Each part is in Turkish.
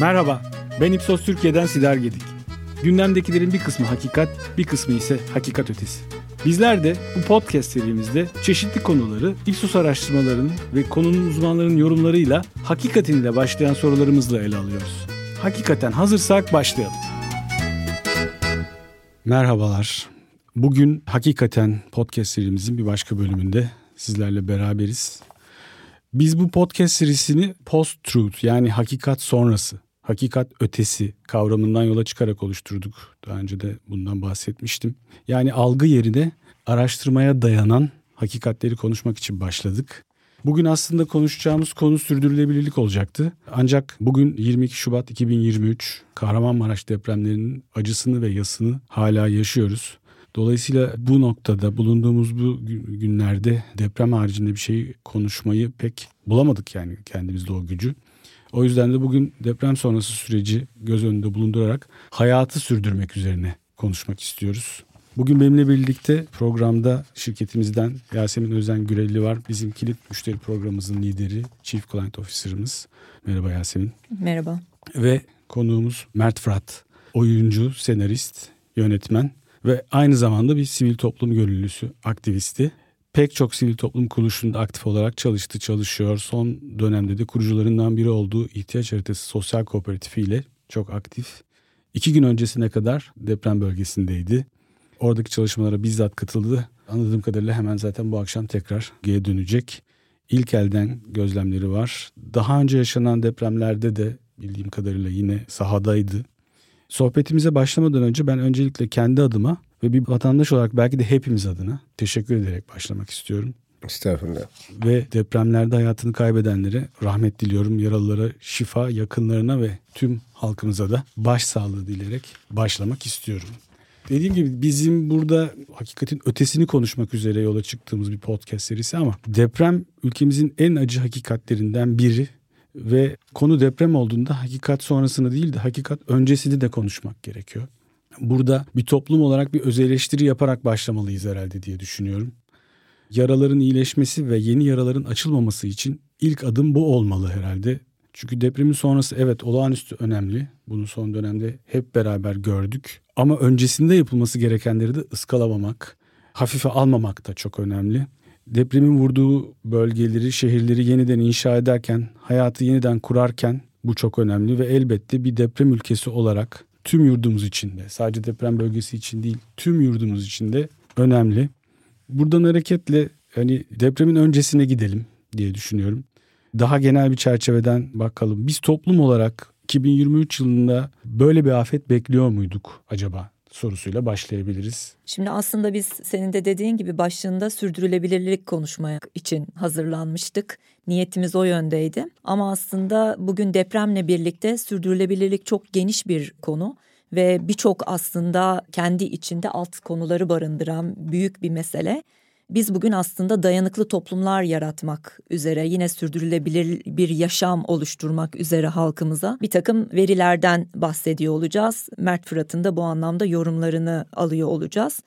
Merhaba, ben İpsos Türkiye'den Sidar Gedik. Gündemdekilerin bir kısmı hakikat, bir kısmı ise hakikat ötesi. Bizler de bu podcast serimizde çeşitli konuları Ipsos araştırmalarının ve konunun uzmanlarının yorumlarıyla hakikatiyle başlayan sorularımızla ele alıyoruz. Hakikaten hazırsak başlayalım. Merhabalar. Bugün Hakikaten podcast serimizin bir başka bölümünde sizlerle beraberiz. Biz bu podcast serisini post-truth yani hakikat sonrası, hakikat ötesi kavramından yola çıkarak oluşturduk. Daha önce de bundan bahsetmiştim. Yani algı yerine araştırmaya dayanan hakikatleri konuşmak için başladık. Bugün aslında konuşacağımız konu sürdürülebilirlik olacaktı. Ancak bugün 22 Şubat 2023 Kahramanmaraş depremlerinin acısını ve yasını hala yaşıyoruz. Dolayısıyla bu noktada bulunduğumuz bu günlerde deprem haricinde bir şey konuşmayı pek bulamadık yani kendimizde o gücü. O yüzden de bugün deprem sonrası süreci göz önünde bulundurarak hayatı sürdürmek üzerine konuşmak istiyoruz. Bugün benimle birlikte programda şirketimizden Yasemin Özen Gürelli var. Bizim kilit müşteri programımızın lideri, Chief Client Officer'ımız. Merhaba Yasemin. Merhaba. Ve konuğumuz Mert Fırat. Oyuncu, senarist, yönetmen ve aynı zamanda bir sivil toplum gönüllüsü, aktivisti. Pek çok sivil toplum kuruluşunda aktif olarak çalıştı, çalışıyor. Son dönemde de kurucularından biri olduğu ihtiyaç haritası sosyal kooperatifi ile çok aktif. İki gün öncesine kadar deprem bölgesindeydi. Oradaki çalışmalara bizzat katıldı. Anladığım kadarıyla hemen zaten bu akşam tekrar geri dönecek. İlk elden gözlemleri var. Daha önce yaşanan depremlerde de bildiğim kadarıyla yine sahadaydı. Sohbetimize başlamadan önce ben öncelikle kendi adıma ve bir vatandaş olarak belki de hepimiz adına teşekkür ederek başlamak istiyorum. Estağfurullah. Ve depremlerde hayatını kaybedenlere rahmet diliyorum. Yaralılara şifa, yakınlarına ve tüm halkımıza da başsağlığı dileyerek başlamak istiyorum. Dediğim gibi bizim burada hakikatin ötesini konuşmak üzere yola çıktığımız bir podcast serisi ama deprem ülkemizin en acı hakikatlerinden biri ve konu deprem olduğunda hakikat sonrasını değil de hakikat öncesini de konuşmak gerekiyor. Burada bir toplum olarak bir öz eleştiri yaparak başlamalıyız herhalde diye düşünüyorum. Yaraların iyileşmesi ve yeni yaraların açılmaması için ilk adım bu olmalı herhalde. Çünkü depremin sonrası evet olağanüstü önemli. Bunu son dönemde hep beraber gördük. Ama öncesinde yapılması gerekenleri de ıskalamamak, hafife almamak da çok önemli. Depremin vurduğu bölgeleri, şehirleri yeniden inşa ederken, hayatı yeniden kurarken bu çok önemli ve elbette bir deprem ülkesi olarak tüm yurdumuz için de sadece deprem bölgesi için değil tüm yurdumuz için de önemli. Buradan hareketle hani depremin öncesine gidelim diye düşünüyorum. Daha genel bir çerçeveden bakalım. Biz toplum olarak 2023 yılında böyle bir afet bekliyor muyduk acaba? Sorusuyla başlayabiliriz. Şimdi aslında biz senin de dediğin gibi başlığında sürdürülebilirlik konuşmaya için hazırlanmıştık. Niyetimiz o yöndeydi. Ama aslında bugün depremle birlikte sürdürülebilirlik çok geniş bir konu ve birçok aslında kendi içinde alt konuları barındıran büyük bir mesele. Biz bugün aslında dayanıklı toplumlar yaratmak üzere yine sürdürülebilir bir yaşam oluşturmak üzere halkımıza bir takım verilerden bahsediyor olacağız. Mert Fırat'ın da bu anlamda yorumlarını alıyor olacağız.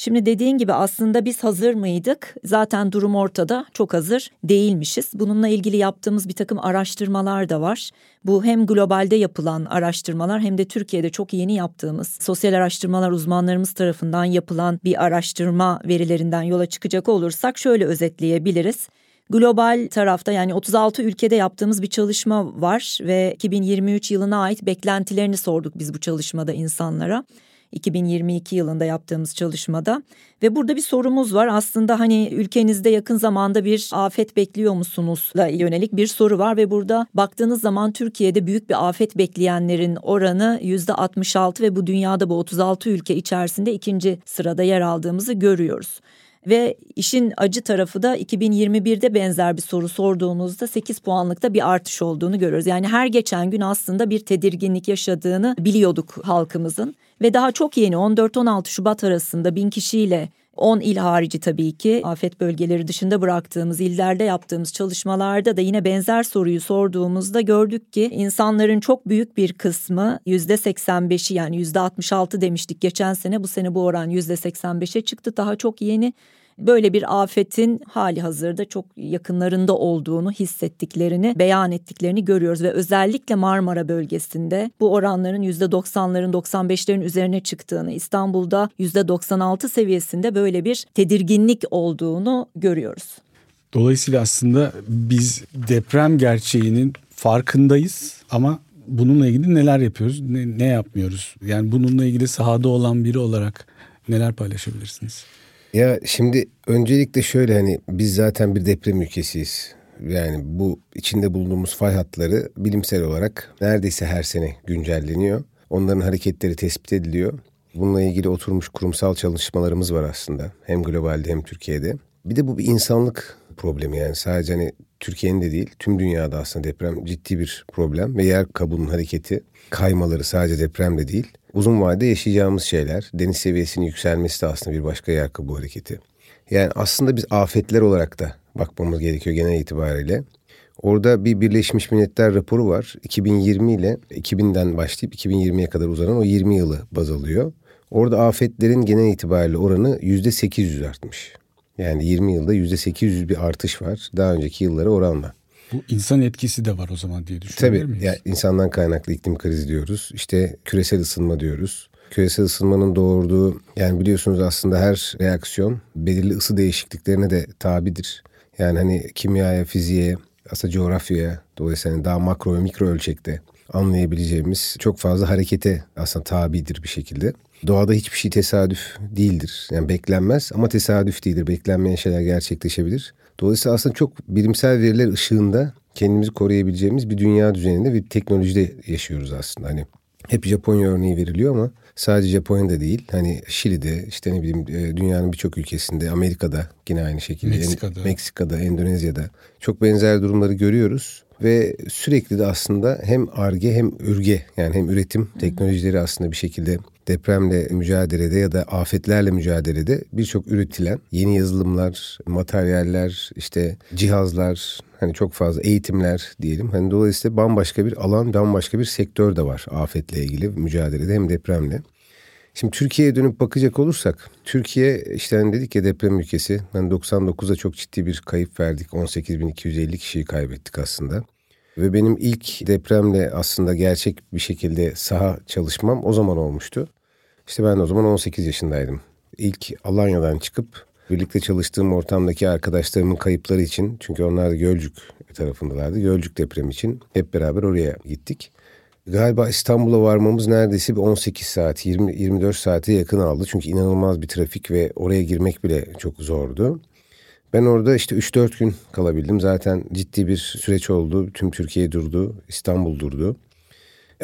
Şimdi dediğin gibi aslında biz hazır mıydık? Zaten durum ortada çok hazır değilmişiz. Bununla ilgili yaptığımız bir takım araştırmalar da var. Bu hem globalde yapılan araştırmalar hem de Türkiye'de çok yeni yaptığımız sosyal araştırmalar uzmanlarımız tarafından yapılan bir araştırma verilerinden yola çıkacak olursak şöyle özetleyebiliriz. Global tarafta yani 36 ülkede yaptığımız bir çalışma var ve 2023 yılına ait beklentilerini sorduk biz bu çalışmada insanlara. 2022 yılında yaptığımız çalışmada ve burada bir sorumuz var. Aslında hani ülkenizde yakın zamanda bir afet bekliyor musunuzla yönelik bir soru var ve burada baktığınız zaman Türkiye'de büyük bir afet bekleyenlerin oranı yüzde 66 ve bu dünyada bu 36 ülke içerisinde ikinci sırada yer aldığımızı görüyoruz. Ve işin acı tarafı da 2021'de benzer bir soru sorduğumuzda 8 puanlıkta bir artış olduğunu görüyoruz. Yani her geçen gün aslında bir tedirginlik yaşadığını biliyorduk halkımızın. Ve daha çok yeni 14-16 Şubat arasında bin kişiyle 10 il harici tabii ki afet bölgeleri dışında bıraktığımız illerde yaptığımız çalışmalarda da yine benzer soruyu sorduğumuzda gördük ki insanların çok büyük bir kısmı %85'i yani %66 demiştik geçen sene. Bu sene bu oran %85'e çıktı. Daha çok yeni böyle bir afetin hali hazırda çok yakınlarında olduğunu hissettiklerini, beyan ettiklerini görüyoruz ve özellikle Marmara bölgesinde bu oranların %90'ların 95'lerin üzerine çıktığını, İstanbul'da %96 seviyesinde böyle bir tedirginlik olduğunu görüyoruz. Dolayısıyla aslında biz deprem gerçeğinin farkındayız ama bununla ilgili neler yapıyoruz, ne, ne yapmıyoruz? Yani bununla ilgili sahada olan biri olarak neler paylaşabilirsiniz? Ya şimdi öncelikle şöyle hani biz zaten bir deprem ülkesiyiz. Yani bu içinde bulunduğumuz fay hatları bilimsel olarak neredeyse her sene güncelleniyor. Onların hareketleri tespit ediliyor. Bununla ilgili oturmuş kurumsal çalışmalarımız var aslında. Hem globalde hem Türkiye'de. Bir de bu bir insanlık problemi yani sadece hani Türkiye'nin de değil tüm dünyada aslında deprem ciddi bir problem ve yer kabuğunun hareketi kaymaları sadece deprem de değil uzun vadede yaşayacağımız şeyler. Deniz seviyesinin yükselmesi de aslında bir başka yer kabuğu hareketi. Yani aslında biz afetler olarak da bakmamız gerekiyor genel itibariyle. Orada bir Birleşmiş Milletler raporu var. 2020 ile 2000'den başlayıp 2020'ye kadar uzanan o 20 yılı baz alıyor. Orada afetlerin genel itibariyle oranı %800 artmış. Yani 20 yılda %800 bir artış var daha önceki yıllara oranla. Bu insan etkisi de var o zaman diye düşünüyorum. Tabii miyiz? yani insandan kaynaklı iklim krizi diyoruz. İşte küresel ısınma diyoruz. Küresel ısınmanın doğurduğu yani biliyorsunuz aslında her reaksiyon belirli ısı değişikliklerine de tabidir. Yani hani kimyaya, fiziğe, aslında coğrafyaya dolayısıyla hani daha makro ve mikro ölçekte anlayabileceğimiz çok fazla harekete aslında tabidir bir şekilde. Doğada hiçbir şey tesadüf değildir. Yani beklenmez ama tesadüf değildir. Beklenmeyen şeyler gerçekleşebilir. Dolayısıyla aslında çok bilimsel veriler ışığında kendimizi koruyabileceğimiz bir dünya düzeninde bir teknolojide yaşıyoruz aslında. Hani hep Japonya örneği veriliyor ama sadece Japonya'da değil. Hani Şili'de işte ne bileyim e, dünyanın birçok ülkesinde Amerika'da yine aynı şekilde. Meksika'da. Meksika'da, Endonezya'da çok benzer durumları görüyoruz. Ve sürekli de aslında hem ARGE hem ürge yani hem üretim teknolojileri aslında bir şekilde depremle mücadelede ya da afetlerle mücadelede birçok üretilen yeni yazılımlar, materyaller, işte cihazlar, hani çok fazla eğitimler diyelim. Hani dolayısıyla bambaşka bir alan, bambaşka bir sektör de var afetle ilgili mücadelede hem depremle. Şimdi Türkiye'ye dönüp bakacak olursak, Türkiye işte hani dedik ya deprem ülkesi. Hani 99'da çok ciddi bir kayıp verdik. 18.250 kişiyi kaybettik aslında. Ve benim ilk depremle aslında gerçek bir şekilde saha çalışmam o zaman olmuştu. İşte ben o zaman 18 yaşındaydım. İlk Alanya'dan çıkıp birlikte çalıştığım ortamdaki arkadaşlarımın kayıpları için çünkü onlar da Gölcük tarafındalardı. Gölcük depremi için hep beraber oraya gittik. Galiba İstanbul'a varmamız neredeyse bir 18 saat, 20 24 saate yakın aldı. Çünkü inanılmaz bir trafik ve oraya girmek bile çok zordu. Ben orada işte 3-4 gün kalabildim. Zaten ciddi bir süreç oldu. Tüm Türkiye durdu, İstanbul durdu.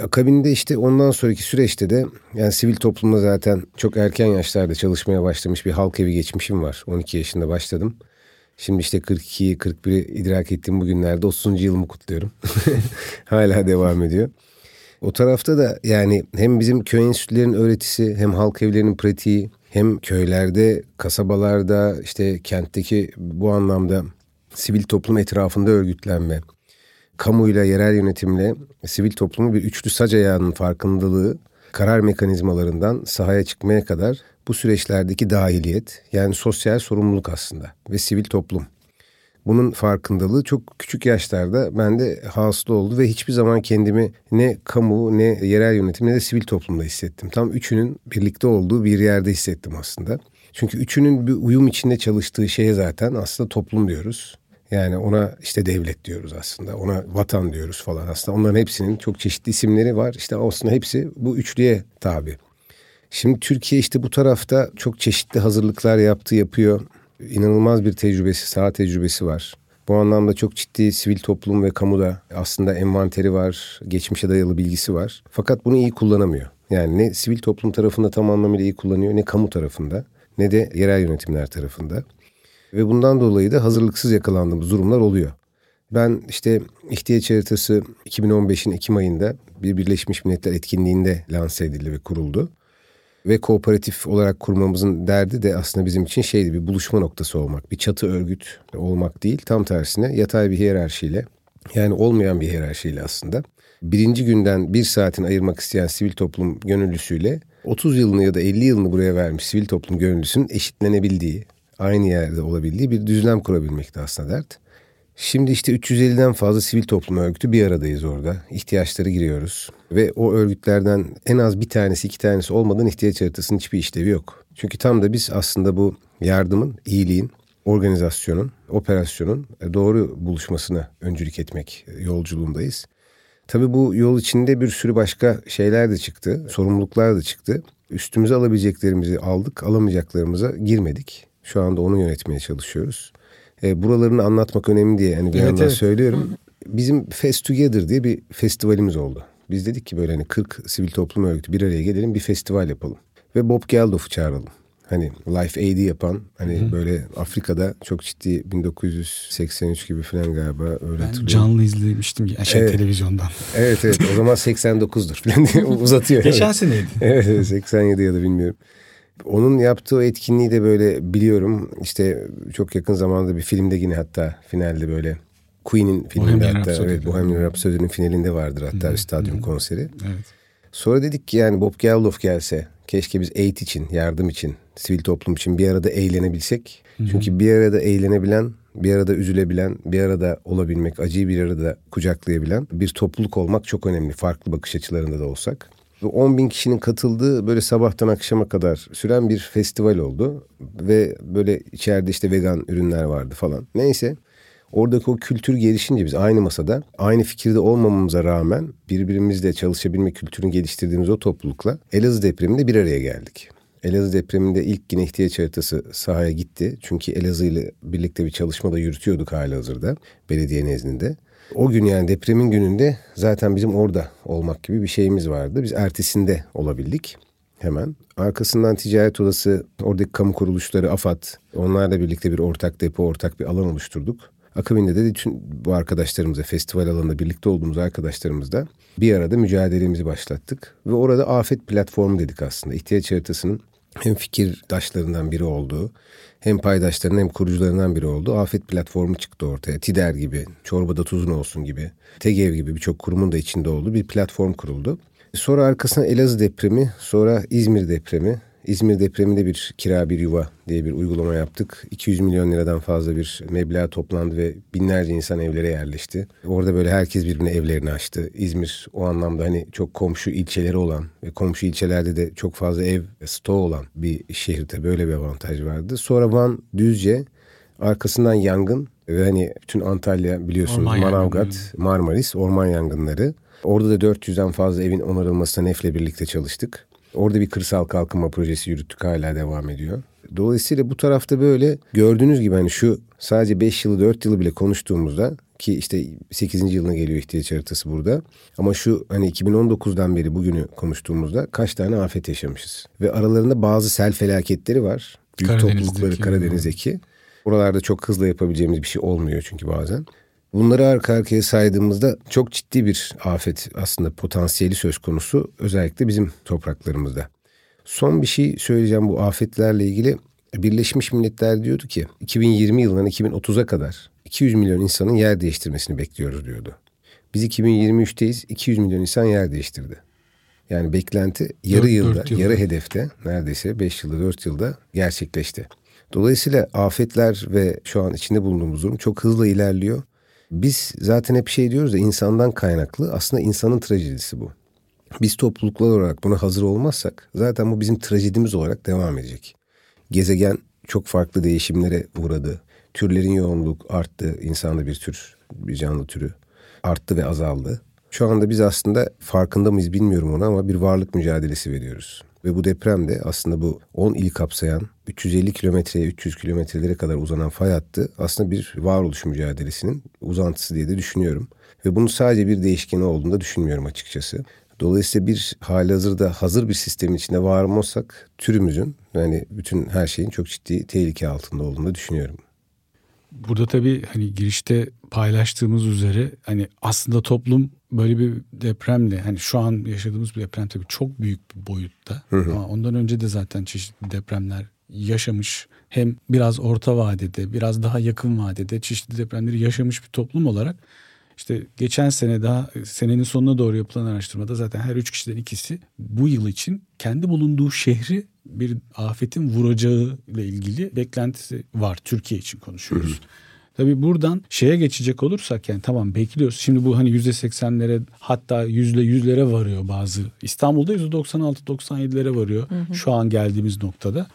Akabinde işte ondan sonraki süreçte de yani sivil toplumda zaten çok erken yaşlarda çalışmaya başlamış bir halk evi geçmişim var. 12 yaşında başladım. Şimdi işte 42'yi 41'i idrak ettiğim bugünlerde 30. yılımı kutluyorum. Hala devam ediyor. O tarafta da yani hem bizim köy enstitülerinin öğretisi hem halk evlerinin pratiği hem köylerde, kasabalarda işte kentteki bu anlamda sivil toplum etrafında örgütlenme, kamuyla, yerel yönetimle sivil toplumu bir üçlü sac ayağının farkındalığı, karar mekanizmalarından sahaya çıkmaya kadar bu süreçlerdeki dahiliyet yani sosyal sorumluluk aslında ve sivil toplum. Bunun farkındalığı çok küçük yaşlarda bende hasıl oldu ve hiçbir zaman kendimi ne kamu ne yerel yönetim ne de sivil toplumda hissettim. Tam üçünün birlikte olduğu bir yerde hissettim aslında. Çünkü üçünün bir uyum içinde çalıştığı şeye zaten aslında toplum diyoruz. Yani ona işte devlet diyoruz aslında. Ona vatan diyoruz falan aslında. Onların hepsinin çok çeşitli isimleri var. İşte aslında hepsi bu üçlüye tabi. Şimdi Türkiye işte bu tarafta çok çeşitli hazırlıklar yaptı, yapıyor. İnanılmaz bir tecrübesi, saha tecrübesi var. Bu anlamda çok ciddi sivil toplum ve kamuda aslında envanteri var, geçmişe dayalı bilgisi var. Fakat bunu iyi kullanamıyor. Yani ne sivil toplum tarafında tam anlamıyla iyi kullanıyor ne kamu tarafında ne de yerel yönetimler tarafında. Ve bundan dolayı da hazırlıksız yakalandığımız durumlar oluyor. Ben işte ihtiyaç haritası 2015'in Ekim ayında bir Birleşmiş Milletler etkinliğinde lanse edildi ve kuruldu. Ve kooperatif olarak kurmamızın derdi de aslında bizim için şeydi bir buluşma noktası olmak. Bir çatı örgüt olmak değil tam tersine yatay bir hiyerarşiyle yani olmayan bir hiyerarşiyle aslında. Birinci günden bir saatin ayırmak isteyen sivil toplum gönüllüsüyle 30 yılını ya da 50 yılını buraya vermiş sivil toplum gönüllüsünün eşitlenebildiği, aynı yerde olabildiği bir düzlem kurabilmekte aslında dert. Şimdi işte 350'den fazla sivil toplum örgütü bir aradayız orada. İhtiyaçları giriyoruz. Ve o örgütlerden en az bir tanesi iki tanesi olmadan ihtiyaç haritasının hiçbir işlevi yok. Çünkü tam da biz aslında bu yardımın, iyiliğin, organizasyonun, operasyonun doğru buluşmasına öncülük etmek yolculuğundayız. Tabii bu yol içinde bir sürü başka şeyler de çıktı, sorumluluklar da çıktı. Üstümüze alabileceklerimizi aldık, alamayacaklarımıza girmedik. Şu anda onu yönetmeye çalışıyoruz. E, buralarını anlatmak önemli diye hani bir evet, yandan evet. söylüyorum. Bizim Fest Together diye bir festivalimiz oldu. Biz dedik ki böyle hani 40 sivil toplum örgütü bir araya gelelim bir festival yapalım. Ve Bob Geldof'u çağıralım. Hani Life Aid'i yapan hani Hı. böyle Afrika'da çok ciddi 1983 gibi falan galiba öyle ben canlı izlemiştim ya şey evet. televizyondan. Evet evet o zaman 89'dur falan diye uzatıyor. Geçen seneydi. Evet, evet 87 ya da bilmiyorum. Onun yaptığı etkinliği de böyle biliyorum. İşte çok yakın zamanda bir filmde yine hatta finalde böyle Queen'in filminde Bohemian hatta Rhapsody. evet Bohemian Rhapsody'nin finalinde vardır hatta bir stadyum konseri. Evet. Sonra dedik ki yani Bob Geldof gelse keşke biz aid için, yardım için, sivil toplum için bir arada eğlenebilsek. Hı-hı. Çünkü bir arada eğlenebilen, bir arada üzülebilen, bir arada olabilmek, acıyı bir arada kucaklayabilen bir topluluk olmak çok önemli. Farklı bakış açılarında da olsak. 10 bin kişinin katıldığı böyle sabahtan akşama kadar süren bir festival oldu. Ve böyle içeride işte vegan ürünler vardı falan. Neyse oradaki o kültür gelişince biz aynı masada aynı fikirde olmamamıza rağmen birbirimizle çalışabilme kültürünü geliştirdiğimiz o toplulukla Elazığ depreminde bir araya geldik. Elazığ depreminde ilk yine ihtiyaç haritası sahaya gitti. Çünkü Elazığ ile birlikte bir çalışma da yürütüyorduk hala hazırda belediye nezdinde. O gün yani depremin gününde zaten bizim orada olmak gibi bir şeyimiz vardı. Biz ertesinde olabildik hemen. Arkasından ticaret odası, oradaki kamu kuruluşları, AFAD, onlarla birlikte bir ortak depo, ortak bir alan oluşturduk. Akabinde de bütün bu arkadaşlarımızla, festival alanında birlikte olduğumuz arkadaşlarımızla bir arada mücadelemizi başlattık. Ve orada afet platformu dedik aslında. İhtiyaç haritasının hem fikir taşlarından biri olduğu, hem paydaşlarının hem kurucularından biri oldu. Afet platformu çıktı ortaya. TİDER gibi, Çorbada Tuzun Olsun gibi, TEGEV gibi birçok kurumun da içinde olduğu bir platform kuruldu. Sonra arkasına Elazığ depremi, sonra İzmir depremi, İzmir depreminde bir kira bir yuva diye bir uygulama yaptık. 200 milyon liradan fazla bir meblağ toplandı ve binlerce insan evlere yerleşti. Orada böyle herkes birbirine evlerini açtı. İzmir o anlamda hani çok komşu ilçeleri olan ve komşu ilçelerde de çok fazla ev stoğu olan bir şehirde böyle bir avantaj vardı. Sonra Van, Düzce, arkasından yangın ve hani bütün Antalya biliyorsunuz orman Manavgat, yangını. Marmaris orman yangınları. Orada da 400'den fazla evin onarılmasına NEF'le birlikte çalıştık. Orada bir kırsal kalkınma projesi yürüttük hala devam ediyor. Dolayısıyla bu tarafta böyle gördüğünüz gibi hani şu sadece 5 yılı 4 yılı bile konuştuğumuzda ki işte 8. yılına geliyor ihtiyaç haritası burada. Ama şu hani 2019'dan beri bugünü konuştuğumuzda kaç tane afet yaşamışız. Ve aralarında bazı sel felaketleri var. Büyük toplulukları Karadeniz'deki. Oralarda çok hızlı yapabileceğimiz bir şey olmuyor çünkü bazen. Bunları arka arkaya saydığımızda çok ciddi bir afet aslında potansiyeli söz konusu özellikle bizim topraklarımızda. Son bir şey söyleyeceğim bu afetlerle ilgili. Birleşmiş Milletler diyordu ki 2020 yılından 2030'a kadar 200 milyon insanın yer değiştirmesini bekliyoruz diyordu. Biz 2023'teyiz 200 milyon insan yer değiştirdi. Yani beklenti yarı 4, yılda, 4 yılda, yarı hedefte neredeyse 5 yılda 4 yılda gerçekleşti. Dolayısıyla afetler ve şu an içinde bulunduğumuz durum çok hızlı ilerliyor. Biz zaten hep şey diyoruz da insandan kaynaklı. Aslında insanın trajedisi bu. Biz topluluklar olarak buna hazır olmazsak zaten bu bizim trajedimiz olarak devam edecek. Gezegen çok farklı değişimlere uğradı. Türlerin yoğunluk arttı. İnsanda bir tür, bir canlı türü arttı ve azaldı. Şu anda biz aslında farkında mıyız bilmiyorum onu ama bir varlık mücadelesi veriyoruz. Ve bu deprem de aslında bu 10 il kapsayan 350 kilometreye 300 kilometrelere kadar uzanan fay hattı aslında bir varoluş mücadelesinin uzantısı diye de düşünüyorum. Ve bunun sadece bir değişkeni olduğunu da düşünmüyorum açıkçası. Dolayısıyla bir hali hazırda hazır bir sistemin içinde var olsak türümüzün yani bütün her şeyin çok ciddi tehlike altında olduğunu düşünüyorum. Burada tabii hani girişte paylaştığımız üzere hani aslında toplum böyle bir depremle hani şu an yaşadığımız bir deprem tabii çok büyük bir boyutta. Hı hı. Ama ondan önce de zaten çeşitli depremler yaşamış. Hem biraz orta vadede biraz daha yakın vadede çeşitli depremleri yaşamış bir toplum olarak İşte geçen sene daha senenin sonuna doğru yapılan araştırmada zaten her üç kişiden ikisi bu yıl için kendi bulunduğu şehri bir afetin vuracağı ile ilgili beklentisi var. Türkiye için konuşuyoruz. Hı hı. Tabii buradan şeye geçecek olursak yani tamam bekliyoruz. Şimdi bu hani yüzde seksenlere hatta yüzde yüzlere varıyor bazı. İstanbul'da yüzde 96 97'lere varıyor. Hı hı. Şu an geldiğimiz noktada.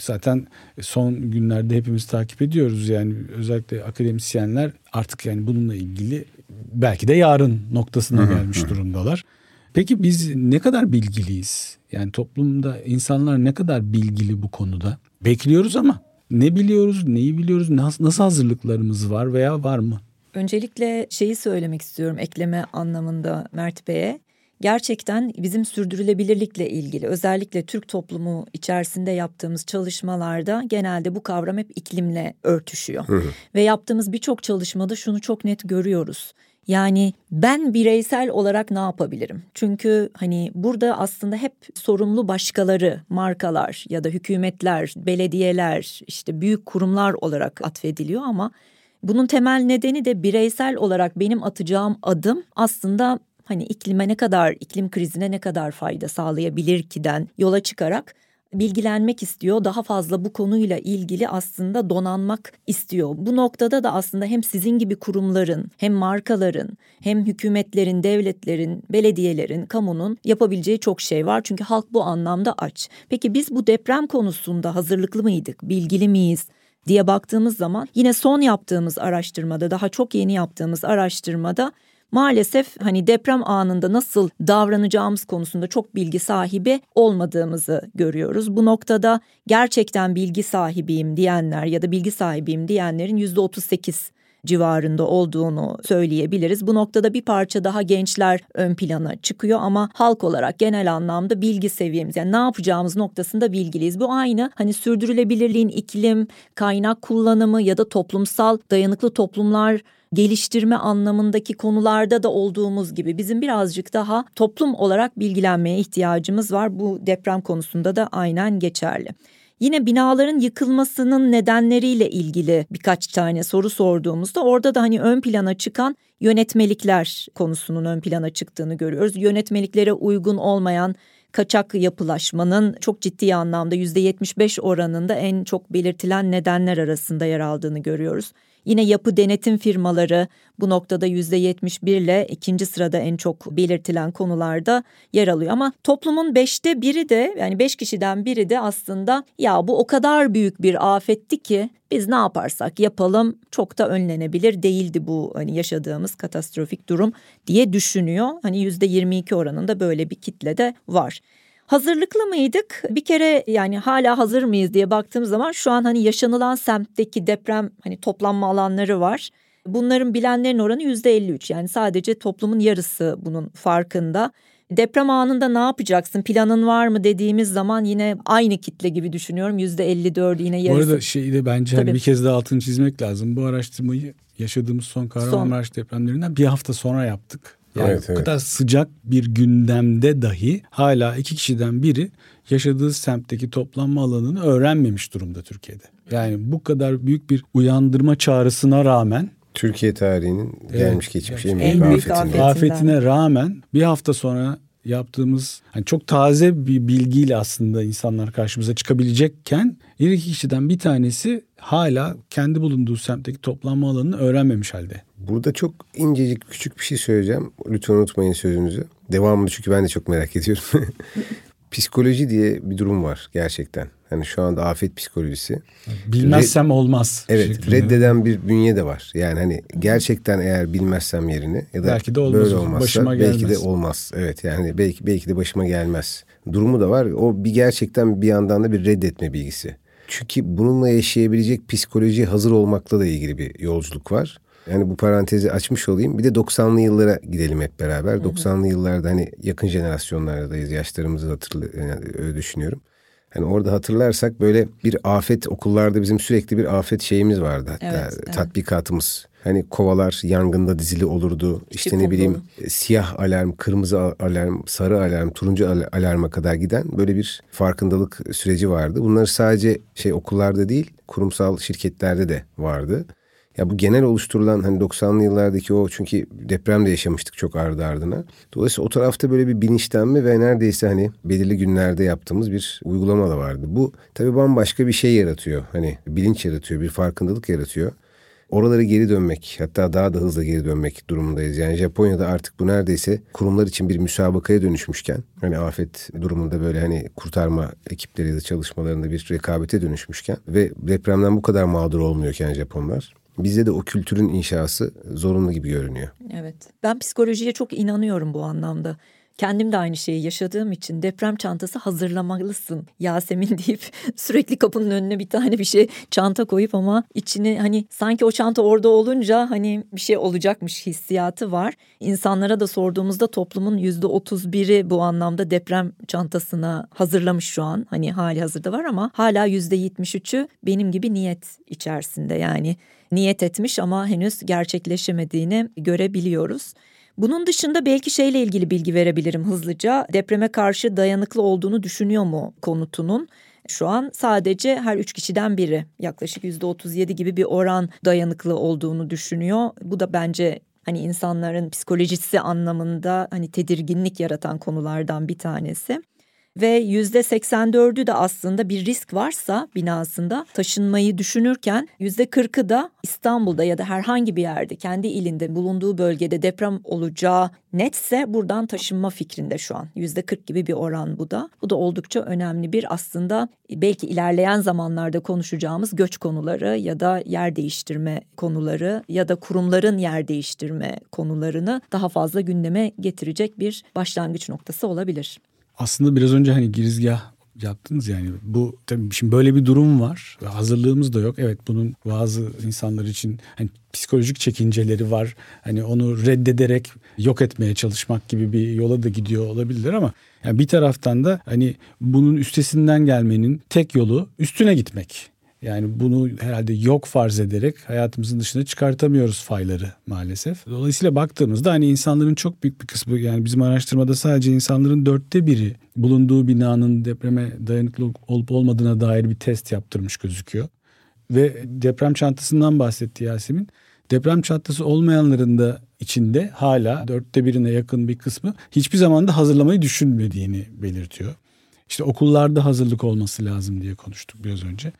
Zaten son günlerde hepimiz takip ediyoruz. Yani özellikle akademisyenler artık yani bununla ilgili belki de yarın noktasına gelmiş durumdalar. Peki biz ne kadar bilgiliyiz? Yani toplumda insanlar ne kadar bilgili bu konuda? Bekliyoruz ama ne biliyoruz, neyi biliyoruz, nasıl hazırlıklarımız var veya var mı? Öncelikle şeyi söylemek istiyorum ekleme anlamında Mert Bey'e. Gerçekten bizim sürdürülebilirlikle ilgili özellikle Türk toplumu içerisinde yaptığımız çalışmalarda genelde bu kavram hep iklimle örtüşüyor. Hı hı. Ve yaptığımız birçok çalışmada şunu çok net görüyoruz. Yani ben bireysel olarak ne yapabilirim? Çünkü hani burada aslında hep sorumlu başkaları, markalar ya da hükümetler, belediyeler, işte büyük kurumlar olarak atfediliyor ama bunun temel nedeni de bireysel olarak benim atacağım adım aslında hani iklime ne kadar, iklim krizine ne kadar fayda sağlayabilir kiden yola çıkarak bilgilenmek istiyor. Daha fazla bu konuyla ilgili aslında donanmak istiyor. Bu noktada da aslında hem sizin gibi kurumların, hem markaların, hem hükümetlerin, devletlerin, belediyelerin, kamunun yapabileceği çok şey var. Çünkü halk bu anlamda aç. Peki biz bu deprem konusunda hazırlıklı mıydık? Bilgili miyiz? diye baktığımız zaman yine son yaptığımız araştırmada daha çok yeni yaptığımız araştırmada maalesef hani deprem anında nasıl davranacağımız konusunda çok bilgi sahibi olmadığımızı görüyoruz. Bu noktada gerçekten bilgi sahibiyim diyenler ya da bilgi sahibiyim diyenlerin yüzde 38 civarında olduğunu söyleyebiliriz. Bu noktada bir parça daha gençler ön plana çıkıyor ama halk olarak genel anlamda bilgi seviyemiz yani ne yapacağımız noktasında bilgiliyiz. Bu aynı hani sürdürülebilirliğin iklim, kaynak kullanımı ya da toplumsal dayanıklı toplumlar geliştirme anlamındaki konularda da olduğumuz gibi bizim birazcık daha toplum olarak bilgilenmeye ihtiyacımız var. Bu deprem konusunda da aynen geçerli. Yine binaların yıkılmasının nedenleriyle ilgili birkaç tane soru sorduğumuzda orada da hani ön plana çıkan yönetmelikler konusunun ön plana çıktığını görüyoruz. Yönetmeliklere uygun olmayan kaçak yapılaşmanın çok ciddi anlamda %75 oranında en çok belirtilen nedenler arasında yer aldığını görüyoruz. Yine yapı denetim firmaları bu noktada yüzde yetmiş ile ikinci sırada en çok belirtilen konularda yer alıyor. Ama toplumun beşte biri de yani beş kişiden biri de aslında ya bu o kadar büyük bir afetti ki biz ne yaparsak yapalım çok da önlenebilir değildi bu hani yaşadığımız katastrofik durum diye düşünüyor. Hani yüzde yirmi iki oranında böyle bir kitle de var. Hazırlıklı mıydık? Bir kere yani hala hazır mıyız diye baktığımız zaman şu an hani yaşanılan semtteki deprem hani toplanma alanları var. Bunların bilenlerin oranı yüzde 53 yani sadece toplumun yarısı bunun farkında. Deprem anında ne yapacaksın planın var mı dediğimiz zaman yine aynı kitle gibi düşünüyorum yüzde 54 yine yarısı. Bu arada şeyi bence hani bir kez daha altını çizmek lazım. Bu araştırmayı yaşadığımız son Kahramanmaraş son. depremlerinden bir hafta sonra yaptık. Yani evet, o evet. kadar sıcak bir gündemde dahi hala iki kişiden biri yaşadığı semtteki toplanma alanını öğrenmemiş durumda Türkiye'de. Yani bu kadar büyük bir uyandırma çağrısına rağmen Türkiye tarihinin gelmiş evet, geçmiş en büyük, büyük afetine. afetine rağmen bir hafta sonra yaptığımız hani çok taze bir bilgiyle aslında insanlar karşımıza çıkabilecekken bir iki kişiden bir tanesi hala kendi bulunduğu semtteki toplanma alanını öğrenmemiş halde. Burada çok incecik küçük bir şey söyleyeceğim. Lütfen unutmayın sözünüzü. Devamını çünkü ben de çok merak ediyorum. Psikoloji diye bir durum var gerçekten. Hani şu anda afet psikolojisi. Bilmezsem Red, olmaz. Evet şeklinde. reddeden bir bünye de var. Yani hani gerçekten eğer bilmezsem yerini ya da belki de olmaz, böyle olmazsa başıma gelmez. belki de olmaz. Evet yani belki belki de başıma gelmez. Durumu da var. O bir gerçekten bir yandan da bir reddetme bilgisi. Çünkü bununla yaşayabilecek psikoloji hazır olmakla da ilgili bir yolculuk var. Yani bu parantezi açmış olayım. Bir de 90'lı yıllara gidelim hep beraber. Hı hı. 90'lı yıllarda hani yakın jenerasyonlardayız. Yaşlarımızı hatırlı yani öyle düşünüyorum. Hani orada hatırlarsak böyle bir afet okullarda bizim sürekli bir afet şeyimiz vardı hatta evet, evet. tatbikatımız. Hani kovalar yangında dizili olurdu. İşte Çıkıldı. ne bileyim siyah alarm, kırmızı alarm, sarı alarm, turuncu alarma kadar giden böyle bir farkındalık süreci vardı. Bunları sadece şey okullarda değil, kurumsal şirketlerde de vardı. Ya bu genel oluşturulan hani 90'lı yıllardaki o çünkü depremde yaşamıştık çok ardı ardına. Dolayısıyla o tarafta böyle bir bilinçlenme ve neredeyse hani belirli günlerde yaptığımız bir uygulama da vardı. Bu tabii bambaşka bir şey yaratıyor. Hani bilinç yaratıyor, bir farkındalık yaratıyor oralara geri dönmek hatta daha da hızlı geri dönmek durumundayız. Yani Japonya'da artık bu neredeyse kurumlar için bir müsabakaya dönüşmüşken hani afet durumunda böyle hani kurtarma ekipleri de çalışmalarında bir rekabete dönüşmüşken ve depremden bu kadar mağdur olmuyorken Japonlar Bizde de o kültürün inşası zorunlu gibi görünüyor. Evet. Ben psikolojiye çok inanıyorum bu anlamda. Kendim de aynı şeyi yaşadığım için deprem çantası hazırlamalısın Yasemin deyip sürekli kapının önüne bir tane bir şey çanta koyup ama içini hani sanki o çanta orada olunca hani bir şey olacakmış hissiyatı var. İnsanlara da sorduğumuzda toplumun yüzde otuz biri bu anlamda deprem çantasına hazırlamış şu an. Hani hali hazırda var ama hala yüzde yetmiş üçü benim gibi niyet içerisinde yani niyet etmiş ama henüz gerçekleşemediğini görebiliyoruz. Bunun dışında belki şeyle ilgili bilgi verebilirim hızlıca. Depreme karşı dayanıklı olduğunu düşünüyor mu konutunun? Şu an sadece her üç kişiden biri yaklaşık yüzde otuz yedi gibi bir oran dayanıklı olduğunu düşünüyor. Bu da bence hani insanların psikolojisi anlamında hani tedirginlik yaratan konulardan bir tanesi ve yüzde 84'ü de aslında bir risk varsa binasında taşınmayı düşünürken yüzde 40'ı da İstanbul'da ya da herhangi bir yerde kendi ilinde bulunduğu bölgede deprem olacağı netse buradan taşınma fikrinde şu an. Yüzde 40 gibi bir oran bu da. Bu da oldukça önemli bir aslında belki ilerleyen zamanlarda konuşacağımız göç konuları ya da yer değiştirme konuları ya da kurumların yer değiştirme konularını daha fazla gündeme getirecek bir başlangıç noktası olabilir aslında biraz önce hani girizgah yaptınız yani bu tabii şimdi böyle bir durum var hazırlığımız da yok. Evet bunun bazı insanlar için hani psikolojik çekinceleri var. Hani onu reddederek yok etmeye çalışmak gibi bir yola da gidiyor olabilirler ama yani bir taraftan da hani bunun üstesinden gelmenin tek yolu üstüne gitmek. Yani bunu herhalde yok farz ederek hayatımızın dışına çıkartamıyoruz fayları maalesef. Dolayısıyla baktığımızda hani insanların çok büyük bir kısmı yani bizim araştırmada sadece insanların dörtte biri bulunduğu binanın depreme dayanıklı olup olmadığına dair bir test yaptırmış gözüküyor. Ve deprem çantasından bahsetti Yasemin. Deprem çantası olmayanların da içinde hala dörtte birine yakın bir kısmı hiçbir zaman da hazırlamayı düşünmediğini belirtiyor. İşte okullarda hazırlık olması lazım diye konuştuk biraz önce.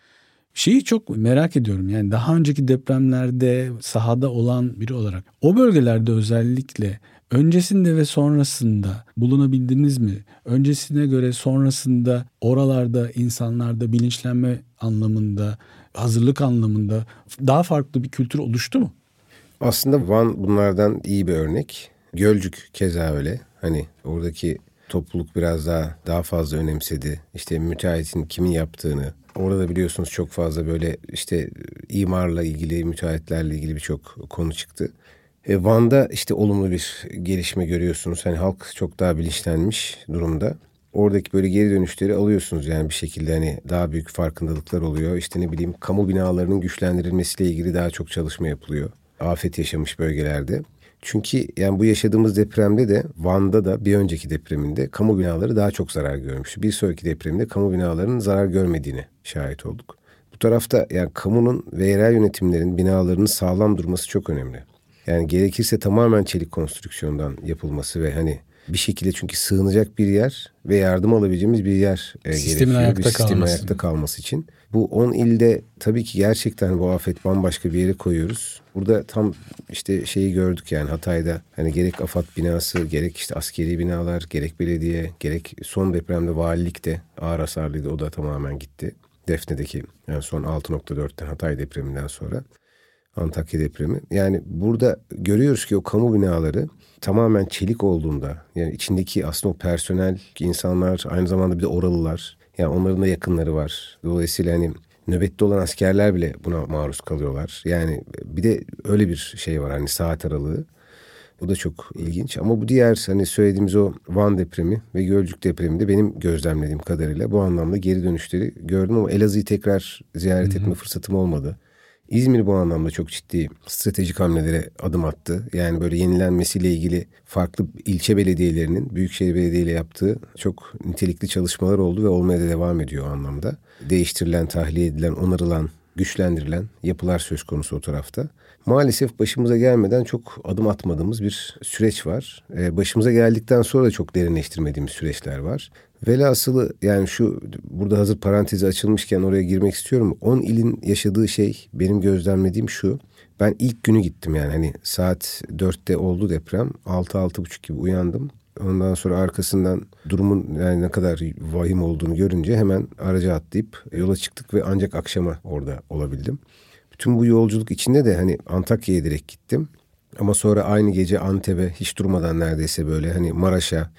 Şeyi çok merak ediyorum yani daha önceki depremlerde sahada olan biri olarak o bölgelerde özellikle öncesinde ve sonrasında bulunabildiniz mi? Öncesine göre sonrasında oralarda insanlarda bilinçlenme anlamında, hazırlık anlamında daha farklı bir kültür oluştu mu? Aslında Van bunlardan iyi bir örnek. Gölcük keza öyle. Hani oradaki topluluk biraz daha daha fazla önemsedi. İşte müteahhitin kimin yaptığını, Orada biliyorsunuz çok fazla böyle işte imarla ilgili, müteahhitlerle ilgili birçok konu çıktı. E, Van'da işte olumlu bir gelişme görüyorsunuz. Hani halk çok daha bilinçlenmiş durumda. Oradaki böyle geri dönüşleri alıyorsunuz yani bir şekilde hani daha büyük farkındalıklar oluyor. İşte ne bileyim kamu binalarının güçlendirilmesiyle ilgili daha çok çalışma yapılıyor. Afet yaşamış bölgelerde. Çünkü yani bu yaşadığımız depremde de Van'da da bir önceki depreminde kamu binaları daha çok zarar görmüştü. Bir sonraki depremde kamu binalarının zarar görmediğini şahit olduk. Bu tarafta yani kamunun ve yerel yönetimlerin binalarının sağlam durması çok önemli. Yani gerekirse tamamen çelik konstrüksiyondan yapılması ve hani bir şekilde çünkü sığınacak bir yer ve yardım alabileceğimiz bir yer e, sistemin gerekiyor. Ayakta bir sistemin kalması. ayakta kalması için. Bu 10 ilde tabii ki gerçekten bu afet bambaşka bir yere koyuyoruz. Burada tam işte şeyi gördük yani Hatay'da hani gerek AFAD binası, gerek işte askeri binalar, gerek belediye, gerek son depremde valilik de ağır hasarlıydı. O da tamamen gitti. Defne'deki yani son 6.4'ten Hatay depreminden sonra Antakya depremi. Yani burada görüyoruz ki o kamu binaları tamamen çelik olduğunda yani içindeki aslında o personel insanlar aynı zamanda bir de oralılar yani onların da yakınları var. Dolayısıyla hani nöbette olan askerler bile buna maruz kalıyorlar. Yani bir de öyle bir şey var hani saat aralığı. Bu da çok ilginç ama bu diğer hani söylediğimiz o Van depremi ve Gölcük depremi de benim gözlemlediğim kadarıyla bu anlamda geri dönüşleri gördüm ama Elazığ'ı tekrar ziyaret etme fırsatım olmadı. İzmir bu anlamda çok ciddi stratejik hamlelere adım attı. Yani böyle yenilenmesiyle ilgili farklı ilçe belediyelerinin büyükşehir belediyeyle yaptığı çok nitelikli çalışmalar oldu ve olmaya da devam ediyor o anlamda. Değiştirilen, tahliye edilen, onarılan güçlendirilen yapılar söz konusu o tarafta. Maalesef başımıza gelmeden çok adım atmadığımız bir süreç var. Ee, başımıza geldikten sonra da çok derinleştirmediğimiz süreçler var. Velhasılı yani şu burada hazır parantezi açılmışken oraya girmek istiyorum. 10 ilin yaşadığı şey benim gözlemlediğim şu. Ben ilk günü gittim yani hani saat 4'te oldu deprem. 6-6.30 gibi uyandım. Ondan sonra arkasından durumun yani ne kadar vahim olduğunu görünce hemen araca atlayıp yola çıktık ve ancak akşama orada olabildim. Bütün bu yolculuk içinde de hani Antakya'ya direkt gittim. Ama sonra aynı gece Antep'e hiç durmadan neredeyse böyle hani Maraş'a,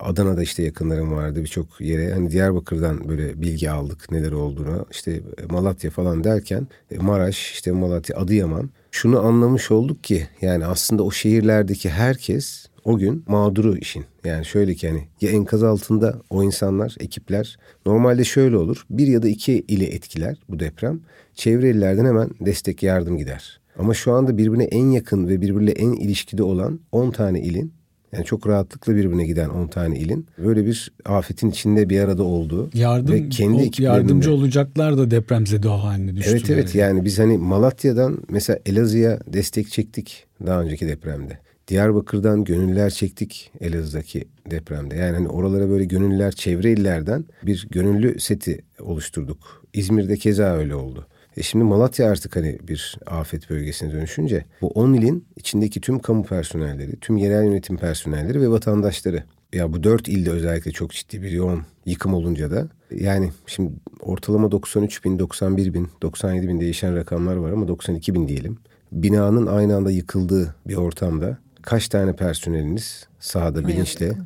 Adana'da işte yakınlarım vardı birçok yere. Hani Diyarbakır'dan böyle bilgi aldık neler olduğunu. İşte Malatya falan derken e, Maraş, işte Malatya, Adıyaman. Şunu anlamış olduk ki yani aslında o şehirlerdeki herkes o gün mağduru işin. Yani şöyle ki hani ya enkaz altında o insanlar, ekipler normalde şöyle olur. Bir ya da iki ili etkiler bu deprem. Çevre illerden hemen destek yardım gider. Ama şu anda birbirine en yakın ve birbiriyle en ilişkide olan 10 tane ilin yani çok rahatlıkla birbirine giden 10 tane ilin böyle bir afetin içinde bir arada olduğu Yardım, ve kendi o, yardımcı olacaklar da depremzede o haline düştüler. Evet evet yani biz hani Malatya'dan mesela Elazığ'a destek çektik daha önceki depremde. Diyarbakır'dan gönüller çektik Elazığ'daki depremde. Yani hani oralara böyle gönüller çevre illerden bir gönüllü seti oluşturduk. İzmir'de keza öyle oldu. E şimdi Malatya artık hani bir afet bölgesine dönüşünce bu 10 ilin içindeki tüm kamu personelleri, tüm yerel yönetim personelleri ve vatandaşları ya bu dört ilde özellikle çok ciddi bir yoğun yıkım olunca da yani şimdi ortalama 93 bin, 91 bin, 97 bin değişen rakamlar var ama 92 bin diyelim. Binanın aynı anda yıkıldığı bir ortamda kaç tane personeliniz sahada bilinçle ayakta,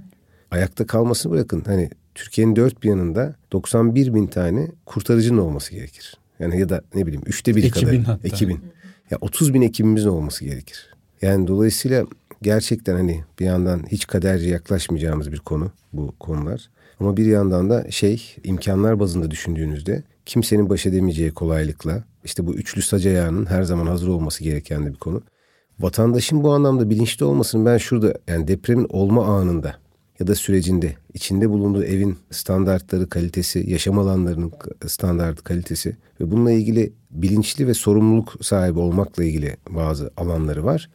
ayakta kalmasını bırakın. Hani Türkiye'nin dört bir yanında 91 bin tane kurtarıcının olması gerekir. Yani ya da ne bileyim üçte bir kadar. Hatta. Ekibin. Ya 30 bin ekibimizin olması gerekir. Yani dolayısıyla gerçekten hani bir yandan hiç kaderci yaklaşmayacağımız bir konu bu konular. Ama bir yandan da şey imkanlar bazında düşündüğünüzde kimsenin baş edemeyeceği kolaylıkla işte bu üçlü sac ayağının her zaman hazır olması gereken de bir konu. Vatandaşın bu anlamda bilinçli olmasını ben şurada yani depremin olma anında ya da sürecinde içinde bulunduğu evin standartları, kalitesi, yaşam alanlarının standartı, kalitesi ve bununla ilgili bilinçli ve sorumluluk sahibi olmakla ilgili bazı alanları var.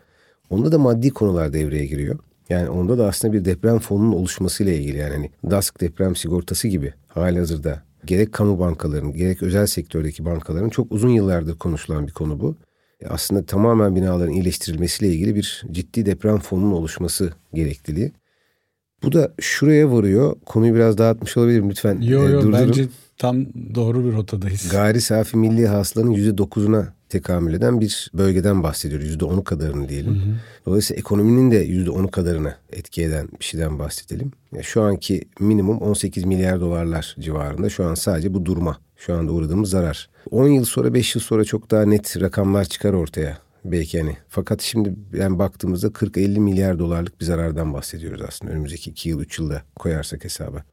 Onda da maddi konular devreye giriyor. Yani onda da aslında bir deprem fonunun oluşmasıyla ilgili yani hani DASK deprem sigortası gibi hali hazırda gerek kamu bankalarının gerek özel sektördeki bankaların çok uzun yıllardır konuşulan bir konu bu. E, aslında tamamen binaların iyileştirilmesiyle ilgili bir ciddi deprem fonunun oluşması gerekliliği. Bu da şuraya varıyor. Konuyu biraz dağıtmış olabilirim lütfen. Yok yok bence tam doğru bir rotadayız. Gayri safi milli hasılanın yüzde dokuzuna tekamül eden bir bölgeden bahsediyoruz. Yüzde onu kadarını diyelim. Hı hı. Dolayısıyla ekonominin de yüzde onu kadarını etki eden bir şeyden bahsedelim. Ya şu anki minimum 18 milyar dolarlar civarında. Şu an sadece bu durma. Şu anda uğradığımız zarar. 10 yıl sonra 5 yıl sonra çok daha net rakamlar çıkar ortaya belki hani. Fakat şimdi yani baktığımızda 40-50 milyar dolarlık bir zarardan bahsediyoruz aslında önümüzdeki 2 yıl 3 yılda koyarsak hesaba.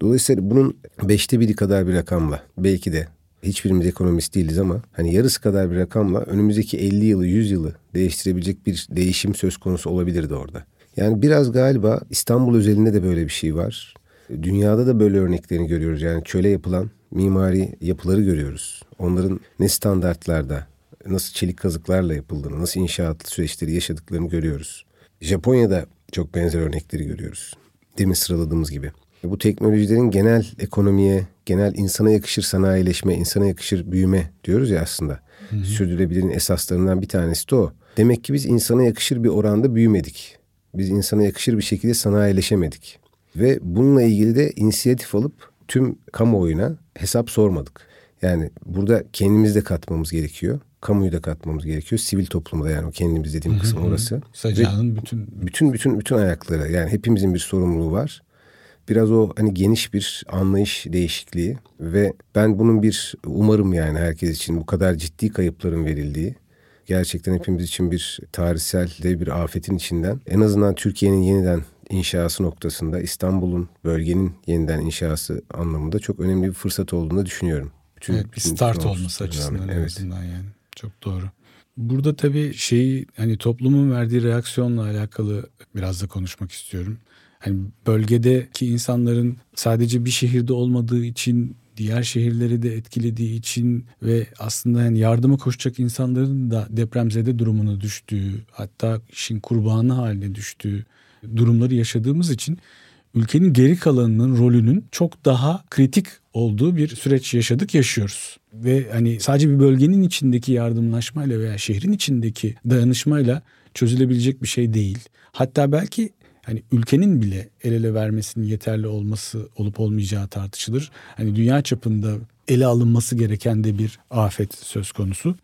Dolayısıyla bunun beşte biri kadar bir rakamla belki de hiçbirimiz ekonomist değiliz ama hani yarısı kadar bir rakamla önümüzdeki 50 yılı 100 yılı değiştirebilecek bir değişim söz konusu olabilirdi orada. Yani biraz galiba İstanbul özelinde de böyle bir şey var. Dünyada da böyle örneklerini görüyoruz. Yani çöle yapılan mimari yapıları görüyoruz. Onların ne standartlarda, nasıl çelik kazıklarla yapıldığını, nasıl inşaat süreçleri yaşadıklarını görüyoruz. Japonya'da çok benzer örnekleri görüyoruz. Demin sıraladığımız gibi. Bu teknolojilerin genel ekonomiye, genel insana yakışır sanayileşme, insana yakışır büyüme diyoruz ya aslında. Hı hı. Sürdürülebilirliğin esaslarından bir tanesi de o. Demek ki biz insana yakışır bir oranda büyümedik. Biz insana yakışır bir şekilde sanayileşemedik. Ve bununla ilgili de inisiyatif alıp tüm kamuoyuna hesap sormadık. Yani burada kendimiz de katmamız gerekiyor. Kamuyu da katmamız gerekiyor. Sivil toplumu da yani o kendimiz dediğim kısım orası. Sacağının bütün bütün bütün bütün ayakları yani hepimizin bir sorumluluğu var. Biraz o hani geniş bir anlayış değişikliği ve ben bunun bir umarım yani herkes için bu kadar ciddi kayıpların verildiği gerçekten hepimiz için bir tarihsel de bir afetin içinden en azından Türkiye'nin yeniden inşası noktasında İstanbul'un bölgenin yeniden inşası anlamında çok önemli bir fırsat olduğunu düşünüyorum. Bütün, evet, bir start olması açısından evet. en azından yani. Çok doğru. Burada tabii şeyi hani toplumun verdiği reaksiyonla alakalı biraz da konuşmak istiyorum. Hani bölgedeki insanların sadece bir şehirde olmadığı için diğer şehirleri de etkilediği için ve aslında yani yardıma koşacak insanların da depremzede durumuna düştüğü hatta işin kurbanı haline düştüğü durumları yaşadığımız için ülkenin geri kalanının rolünün çok daha kritik olduğu bir süreç yaşadık, yaşıyoruz. Ve hani sadece bir bölgenin içindeki yardımlaşmayla veya şehrin içindeki dayanışmayla çözülebilecek bir şey değil. Hatta belki hani ülkenin bile el ele vermesinin yeterli olması olup olmayacağı tartışılır. Hani dünya çapında ele alınması gereken de bir afet söz konusu.